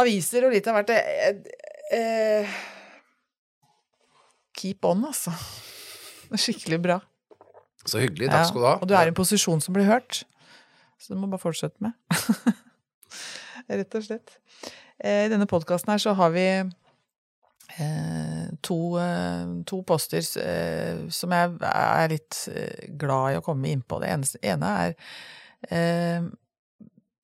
aviser og litt av hvert. Eh, eh keep on, altså. Skikkelig bra. Så hyggelig. Takk skal du ha. og du er i en posisjon som blir hørt. Så du må bare fortsette med. [LAUGHS] rett og slett. Eh, I denne podkasten her så har vi eh, to, eh, to poster som jeg er litt glad i å komme inn på. Det ene er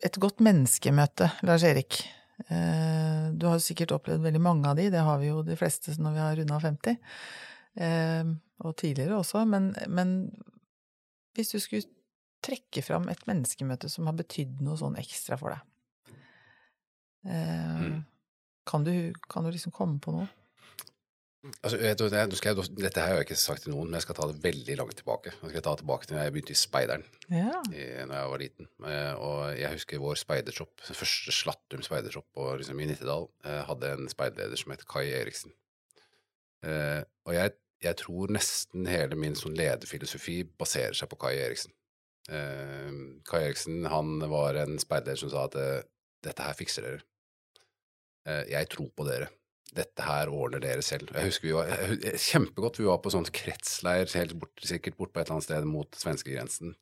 et godt menneskemøte, Lars Erik. Du har sikkert opplevd veldig mange av de, det har vi jo de fleste når vi har runda 50. Og tidligere også. Men, men hvis du skulle trekke fram et menneskemøte som har betydd noe sånn ekstra for deg, Eh, mm. Kan, du, kan, du, liksom komme på noe? Altså, jeg, jeg, dette har jeg ikke sagt til noen, men jeg skal ta det veldig langt tilbake. Jeg skal ta tilbake til da jeg begynte i Speideren ja. i, når jeg var liten. Eh, og jeg husker vår speidershop, første Slattum speidershop liksom, i Nittedal, eh, hadde en speiderleder som het Kai Eriksen. Og jeg, jeg, tror nesten hele min sånn lederfilosofi baserer seg på Kai Eriksen. Kai Eriksen han var en speiderleder som sa at dette her fikser dere. Eh, jeg tror på dere. Dette her ordner dere selv. Jeg husker vi var kjempegodt. Vi var på sånn kretsleir helt bort, sikkert bort på et eller annet sted mot svenskegrensen.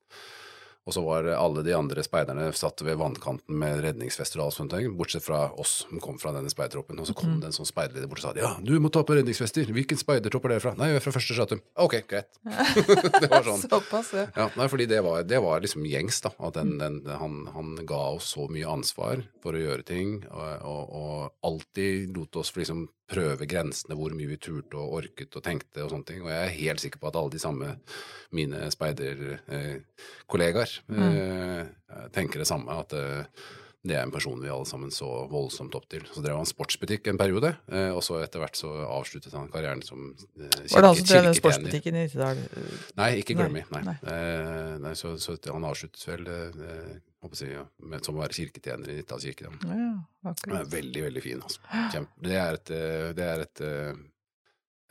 Og så var alle de andre speiderne satt ved vannkanten med redningsvester og alt sånt, bortsett fra oss som kom fra denne speidertroppen. Og så kom Mm. det en sånn speiderleder bort og sa ja, du må ta på redningsvester. Hvilken speidertropp er dere fra? Nei, vi er fra første stratum. Ok, greit. [LAUGHS] det var sånn. [LAUGHS] Såpass, ja. Ja, nei, fordi det var, det var liksom gjengs, da. At den, den, han, han ga oss så mye ansvar for å gjøre ting, og, og, og alltid lot oss liksom prøve grensene hvor mye vi turte og orket og tenkte og sånne ting. Og jeg er helt sikker på at alle de samme mine speiderkollegaer eh, tenker det samme, at eh, det er en person vi alle sammen så voldsomt opp til. Så drev han sportsbutikk en periode, eh, og så etter hvert så avsluttet han karrieren som eh, kirke, Var det han som drev den sportsbutikken i Nittedal? Nei, ikke Nei, Nei. nei. Eh, nei så, så han avsluttet vel jeg, si, med, som å være kirketjener i Nittedal kirke. Ja, veldig, veldig fin. Altså. Kjempe, det er et, eh, det er et, eh,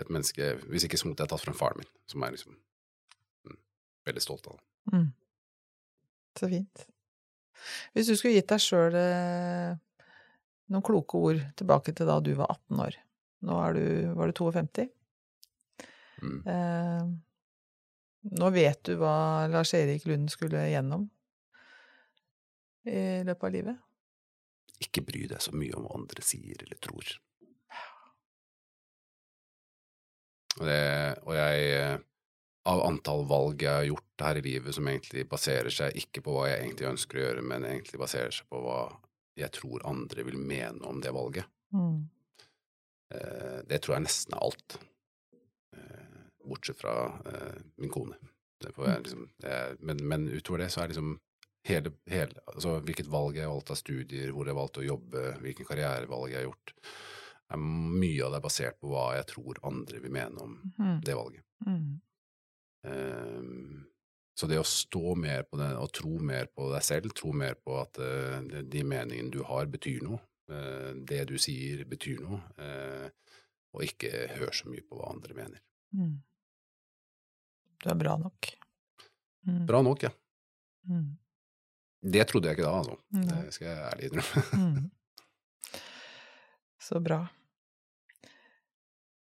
et menneske Hvis ikke smotet er tatt fra faren min, som er liksom mm, veldig stolt av det. Mm. Så fint. Hvis du skulle gitt deg sjøl eh, noen kloke ord tilbake til da du var 18 år Nå du, var du 52? Mm. Eh, nå vet du hva Lars Erik Lund skulle gjennom i løpet av livet. Ikke bry deg så mye om hva andre sier eller tror. Det, og jeg Av antall valg jeg har gjort her i livet som egentlig baserer seg ikke på hva jeg egentlig ønsker å gjøre, men egentlig baserer seg på hva jeg tror andre vil mene om det valget. Mm. Eh, det tror jeg nesten er alt. Eh, bortsett fra eh, min kone. Det får jeg liksom, men, men utover det så er liksom hele, hele altså Hvilket valg jeg har valgt av studier, hvor jeg har valgt å jobbe, hvilken karrierevalg jeg har gjort, er mye av det basert på hva jeg tror andre vil mene om Mm. det valget. Mm. Um, så det å stå mer på det, og tro mer på deg selv, tro mer på at uh, de- de meningene du har, betyr noe, uh, det du sier, betyr noe, uh, og ikke hør så mye på hva andre mener. Mm. Du er bra nok. Mm. Bra nok, ja. Mm. Det trodde jeg ikke da, altså. Nei. Det skal jeg ærlig innrømme. [LAUGHS] Mm. Så bra.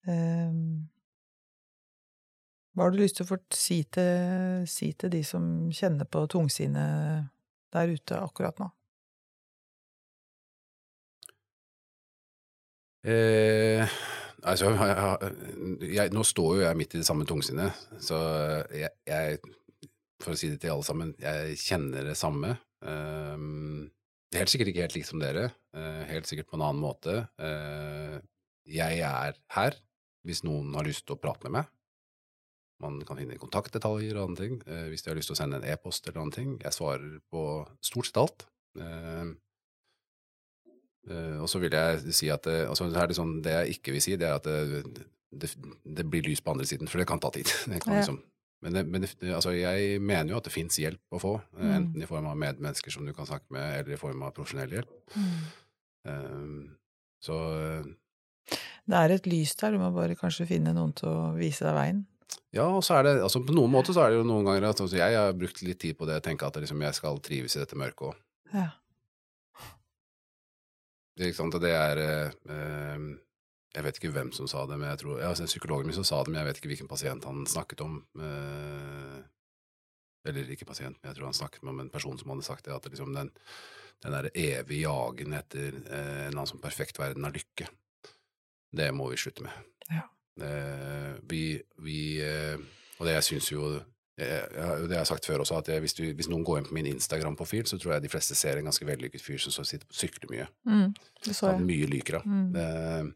Um, hva har du lyst til å få si til, si til de som kjenner på tungsinnet der ute akkurat nå? Eh, altså, jeg, jeg, nå står jo jeg midt i det samme tungsinnet, så jeg, jeg For å si det til alle sammen, jeg kjenner det samme. Um, helt sikkert ikke helt likt som dere, uh, helt sikkert på en annen måte. Uh, jeg er her hvis noen har lyst til å prate med meg. Man kan finne kontaktdetaljer og andre ting. uh, hvis de har lyst til å sende en e-post eller andre ting. Jeg svarer på stort sett alt. Eh, Eh, og så vil jeg si at det, altså, så er det, sånn, det jeg ikke vil si, det er at det, det, blir lys på andre siden, for det kan ta tid. [LAUGHS] Det kan liksom, men det, men det, altså, jeg mener jo at det fins hjelp å få, eh, Mm. enten i form av medmennesker som du kan snakke med, eller i form av profesjonell hjelp. Eh, så eh, Det er et lys der, du må bare kanskje finne noen til å vise deg veien. ja, og så er det, altså på noen måter så er det jo noen ganger at altså, jeg har brukt litt tid på det, tenke at liksom, jeg skal trives i dette mørket òg. Ja. Ikke sant? Det er eh, eh, Jeg vet ikke hvem som sa det, men jeg tror ja, altså, Psykologen min som sa det, men jeg vet ikke hvilken pasient han snakket om. eh, eller ikke pasient, men jeg tror han snakket om en person som hadde sagt det, at det liksom den, den derre evige jagen etter eh, en eller annen sånn perfekt verden av lykke, det må vi slutte med. Ja. Eh, vi, vi eh, Og det jeg syns jo jeg, jeg, det har sagt før også, at jeg, hvis, du, hvis noen går inn på min Instagram-profil, så tror jeg de fleste ser en ganske vellykket fyr som sitter sykler mye. Mm, det så jeg. mye lyker av. Mm.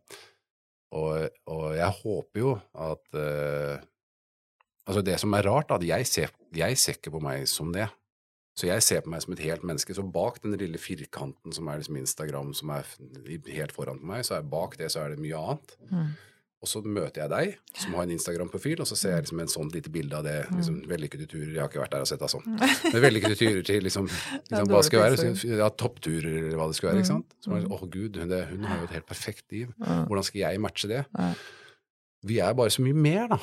Og, og jeg håper jo at uh, Altså, det som er rart, at jeg ser, jeg ser ikke på meg som det. Så jeg ser på meg som et helt menneske. Så bak den lille firkanten som er liksom Instagram, som er helt foran på meg, så er bak det så er det mye annet. Mm. Og så møter jeg deg, som har en Instagram-profil, og så ser jeg liksom en sånn lite bilde av det. liksom Vellykkede turer. Jeg har ikke vært der og sett det sånn. Men vellykkede turer til liksom, [LAUGHS] liksom Hva det skal være? Ja, toppturer, eller hva det skal være. ikke sant? Så man, Mm. Å gud, hun, det, hun har jo et helt perfekt liv. Hvordan skal jeg matche det? Vi er bare så mye mer, da.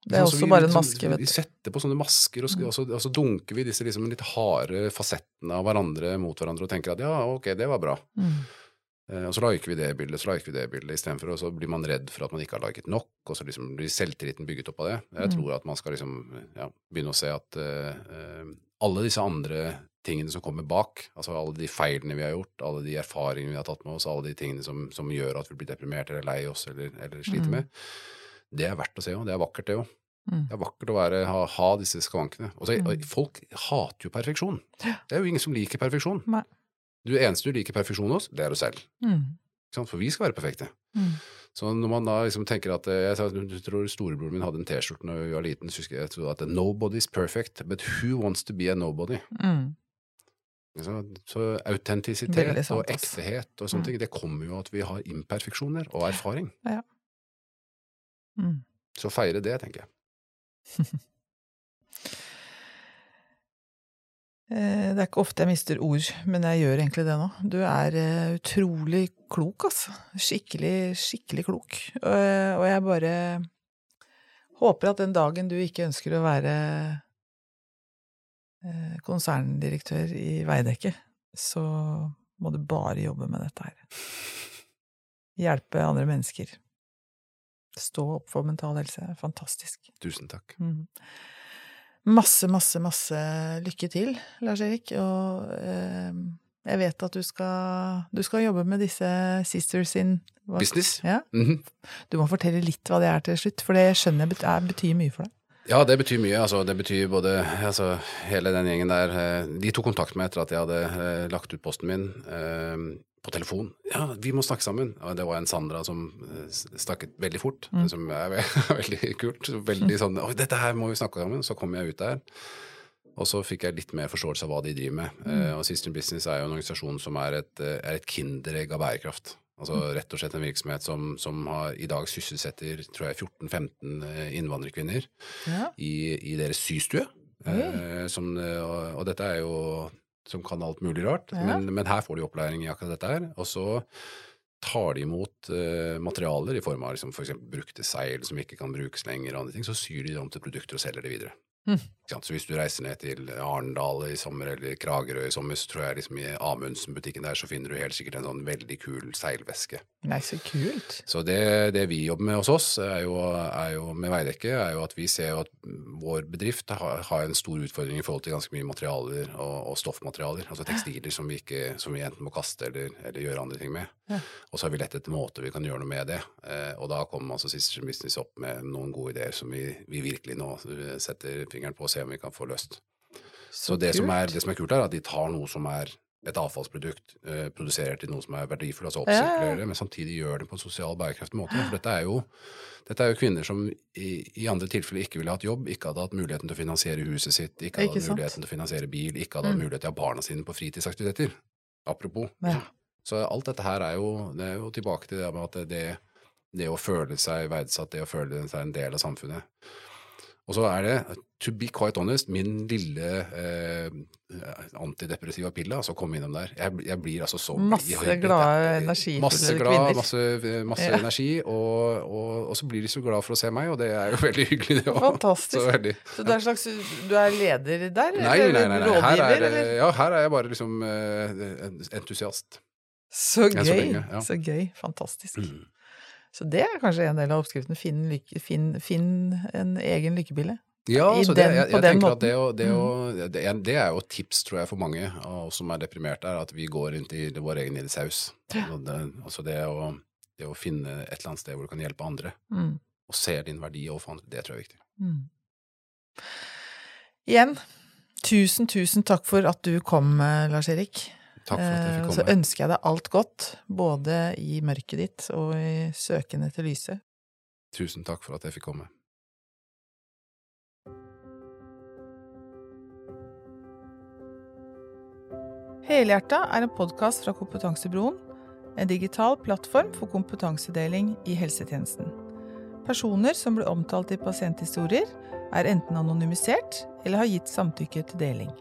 Det er Sånn, også vi bare en liksom- maske, vet Vi setter på sånne masker, og, så, og så dunker vi disse liksom litt harde fasettene av hverandre mot hverandre og tenker at ja, ok, det var bra. Mm. Eh, og så liker vi det bildet, så liker vi det bildet istedenfor, så blir man redd for at man ikke har liket nok, og så liksom blir selvtilliten bygget opp av det. Jeg Mm. tror at man skal liksom ja, begynne å se at eh, alle disse andre tingene som kommer bak, altså alle de feilene vi har gjort, alle de erfaringene vi har tatt med oss, alle de tingene som, som gjør at vi blir deprimert eller lei oss eller, eller sliter Mm. med, det er verdt å se òg. Det er vakkert, det òg. Mm. Det er vakkert å være, ha, ha disse skavankene. Og så, mm. folk hater jo perfeksjon. Det er jo ingen som liker perfeksjon. Nei. Du eneste du liker perfeksjon hos, det er oss selv. Mm. For vi skal være perfekte. Mm. Så når man da liksom tenker at eh, Jeg, tror storebroren min hadde en T-skjorte da vi var liten, så jeg, trodde at 'nobody's perfect, but who wants to be a nobody'? Mm. Så, så autentisitet og ass. ektehet og sånne Mm. ting, det kommer jo av at vi har imperfeksjoner og erfaring. Mm. Så feire det, tenker jeg. [LAUGHS] Eh, Det er ikke ofte jeg mister ord, men jeg gjør egentlig det nå. Du er eh, utrolig klok, altså. Skikkelig, skikkelig klok. Og og jeg bare håper at den dagen du ikke ønsker å være eh, konserndirektør i Veidekke, så må du bare jobbe med dette her. Hjelpe andre mennesker. Stå opp for mental helse. Fantastisk. Tusen takk. Mm. Masse, masse, masse lykke til, Lars Erik. Og eh, jeg vet at du skal, du skal jobbe med disse Sisters in hva- Business. Ja, Mhm. Du må fortelle litt hva det er til slutt, for det skjønner jeg bet- betyr mye for deg. Ja, det betyr mye. Altså, det betyr både altså, hele den gjengen der eh, De tok kontakt med meg etter at jeg hadde eh, lagt ut posten min eh, på telefon. Ja, vi må snakke sammen. Og det var en Sandra som eh, snakket veldig fort, Mm. som er [LAUGHS] veldig kult. Veldig sånn Oi, dette her må vi snakke sammen. Så kom jeg ut der. Og så fikk jeg litt mer forståelse av hva de driver med. Mm. og System Business er jo en organisasjon som er et, eh, er et kinderegg av bærekraft. Altså rett og slett en virksomhet som, som har, i dag sysselsetter tror jeg 14-15 eh, innvandrerkvinner Ja. i, i deres systue. Eh, som, eh, og, og dette er jo som kan alt mulig rart, Ja. men, men her får de opplæring i akkurat dette her. Og så tar de imot uh, materialer i form av liksom, for eksempel brukte seil som ikke kan brukes lenger, og andre ting, så syr de det om til produkter og selger det videre. Hm. Så hvis du reiser ned til Arendal i sommer eller Kragerø i sommer, så tror jeg liksom i Amundsen-butikken der så finner du helt sikkert en sånn veldig kul seilveske. Nei, så kult. Så det, det vi jobber med hos oss, er jo, er jo med Veidekke, er jo at vi ser jo at vår bedrift har, har en stor utfordring i forhold til ganske mye materialer og, og stoffmaterialer, altså tekstiler som vi, ikke, som vi enten må kaste eller, eller gjøre andre ting med. Ja. Og så har vi lett etter måter vi kan gjøre noe med det. Eh, og da kommer altså Sisters in Business opp med noen gode ideer som vi, vi virkelig nå eh, setter fingeren på og ser om vi kan få løst. Så, det, som er, det som er kult, er at de tar noe som er et avfallsprodukt, eh, produserer til noe som er verdifullt, altså oppsirkulerer det, ja. men samtidig gjør det på en sosial bærekraftig måte. For dette er jo, dette er jo kvinner som i, i andre tilfeller ikke ville hatt jobb, ikke hadde hatt muligheten til å finansiere huset sitt, ikke hadde Ikke hatt muligheten til å finansiere bil, ikke hadde hatt Mm. mulighet til å ha barna sine på fritidsaktiviteter. Apropos. Ja. Så alt dette her er jo, det er jo tilbake til det med at det, det å føle seg verdsatt, det å føle seg en del av samfunnet. Og så er det, to be quite honest, min lille eh, antidepressiva pille altså komme innom der. Jeg, jeg blir altså så Masse jeg- jeg- glade, energifulle Masse glad, kvinner. masse, masse Ja. energi, og, og, og så blir de så glad for å se meg, og det er jo [LAUGHS] veldig hyggelig, det òg. Fantastisk. Så veldig. Så du er slags Du er leder der? Nei, nei, eller nei. nei. Her, Rådgiver, er, ja, her er jeg bare liksom eh, entusiast. Så gøy. så lenge, ja. Så gøy. Fantastisk. Mm. Så det er kanskje en del av oppskriften. Finn, lykke, finn, finn en egen lykkepille. Ja, så det, jeg, jeg den tenker at det, å, det, å, det, er, jo et tips, tror jeg, for mange av oss som er deprimerte, er at vi går rundt i vår egen lille saus. Altså det, å, det å finne et eller annet sted hvor du kan hjelpe andre, Mm. og ser din verdi overfor andre, det tror jeg er viktig. Mm. Igjen, tusen, tusen takk for at du kom, eh, Lars-Erik. Takk for at jeg Eh, fikk komme. Så ønsker jeg deg alt godt, både i mørket ditt og i søken etter lyset. Tusen takk for at jeg fikk komme. Helhjerta er en podkast fra Kompetansebroen, en digital plattform for kompetansedeling i helsetjenesten. Personer som blir omtalt i pasienthistorier, er enten anonymisert eller har gitt samtykke til deling.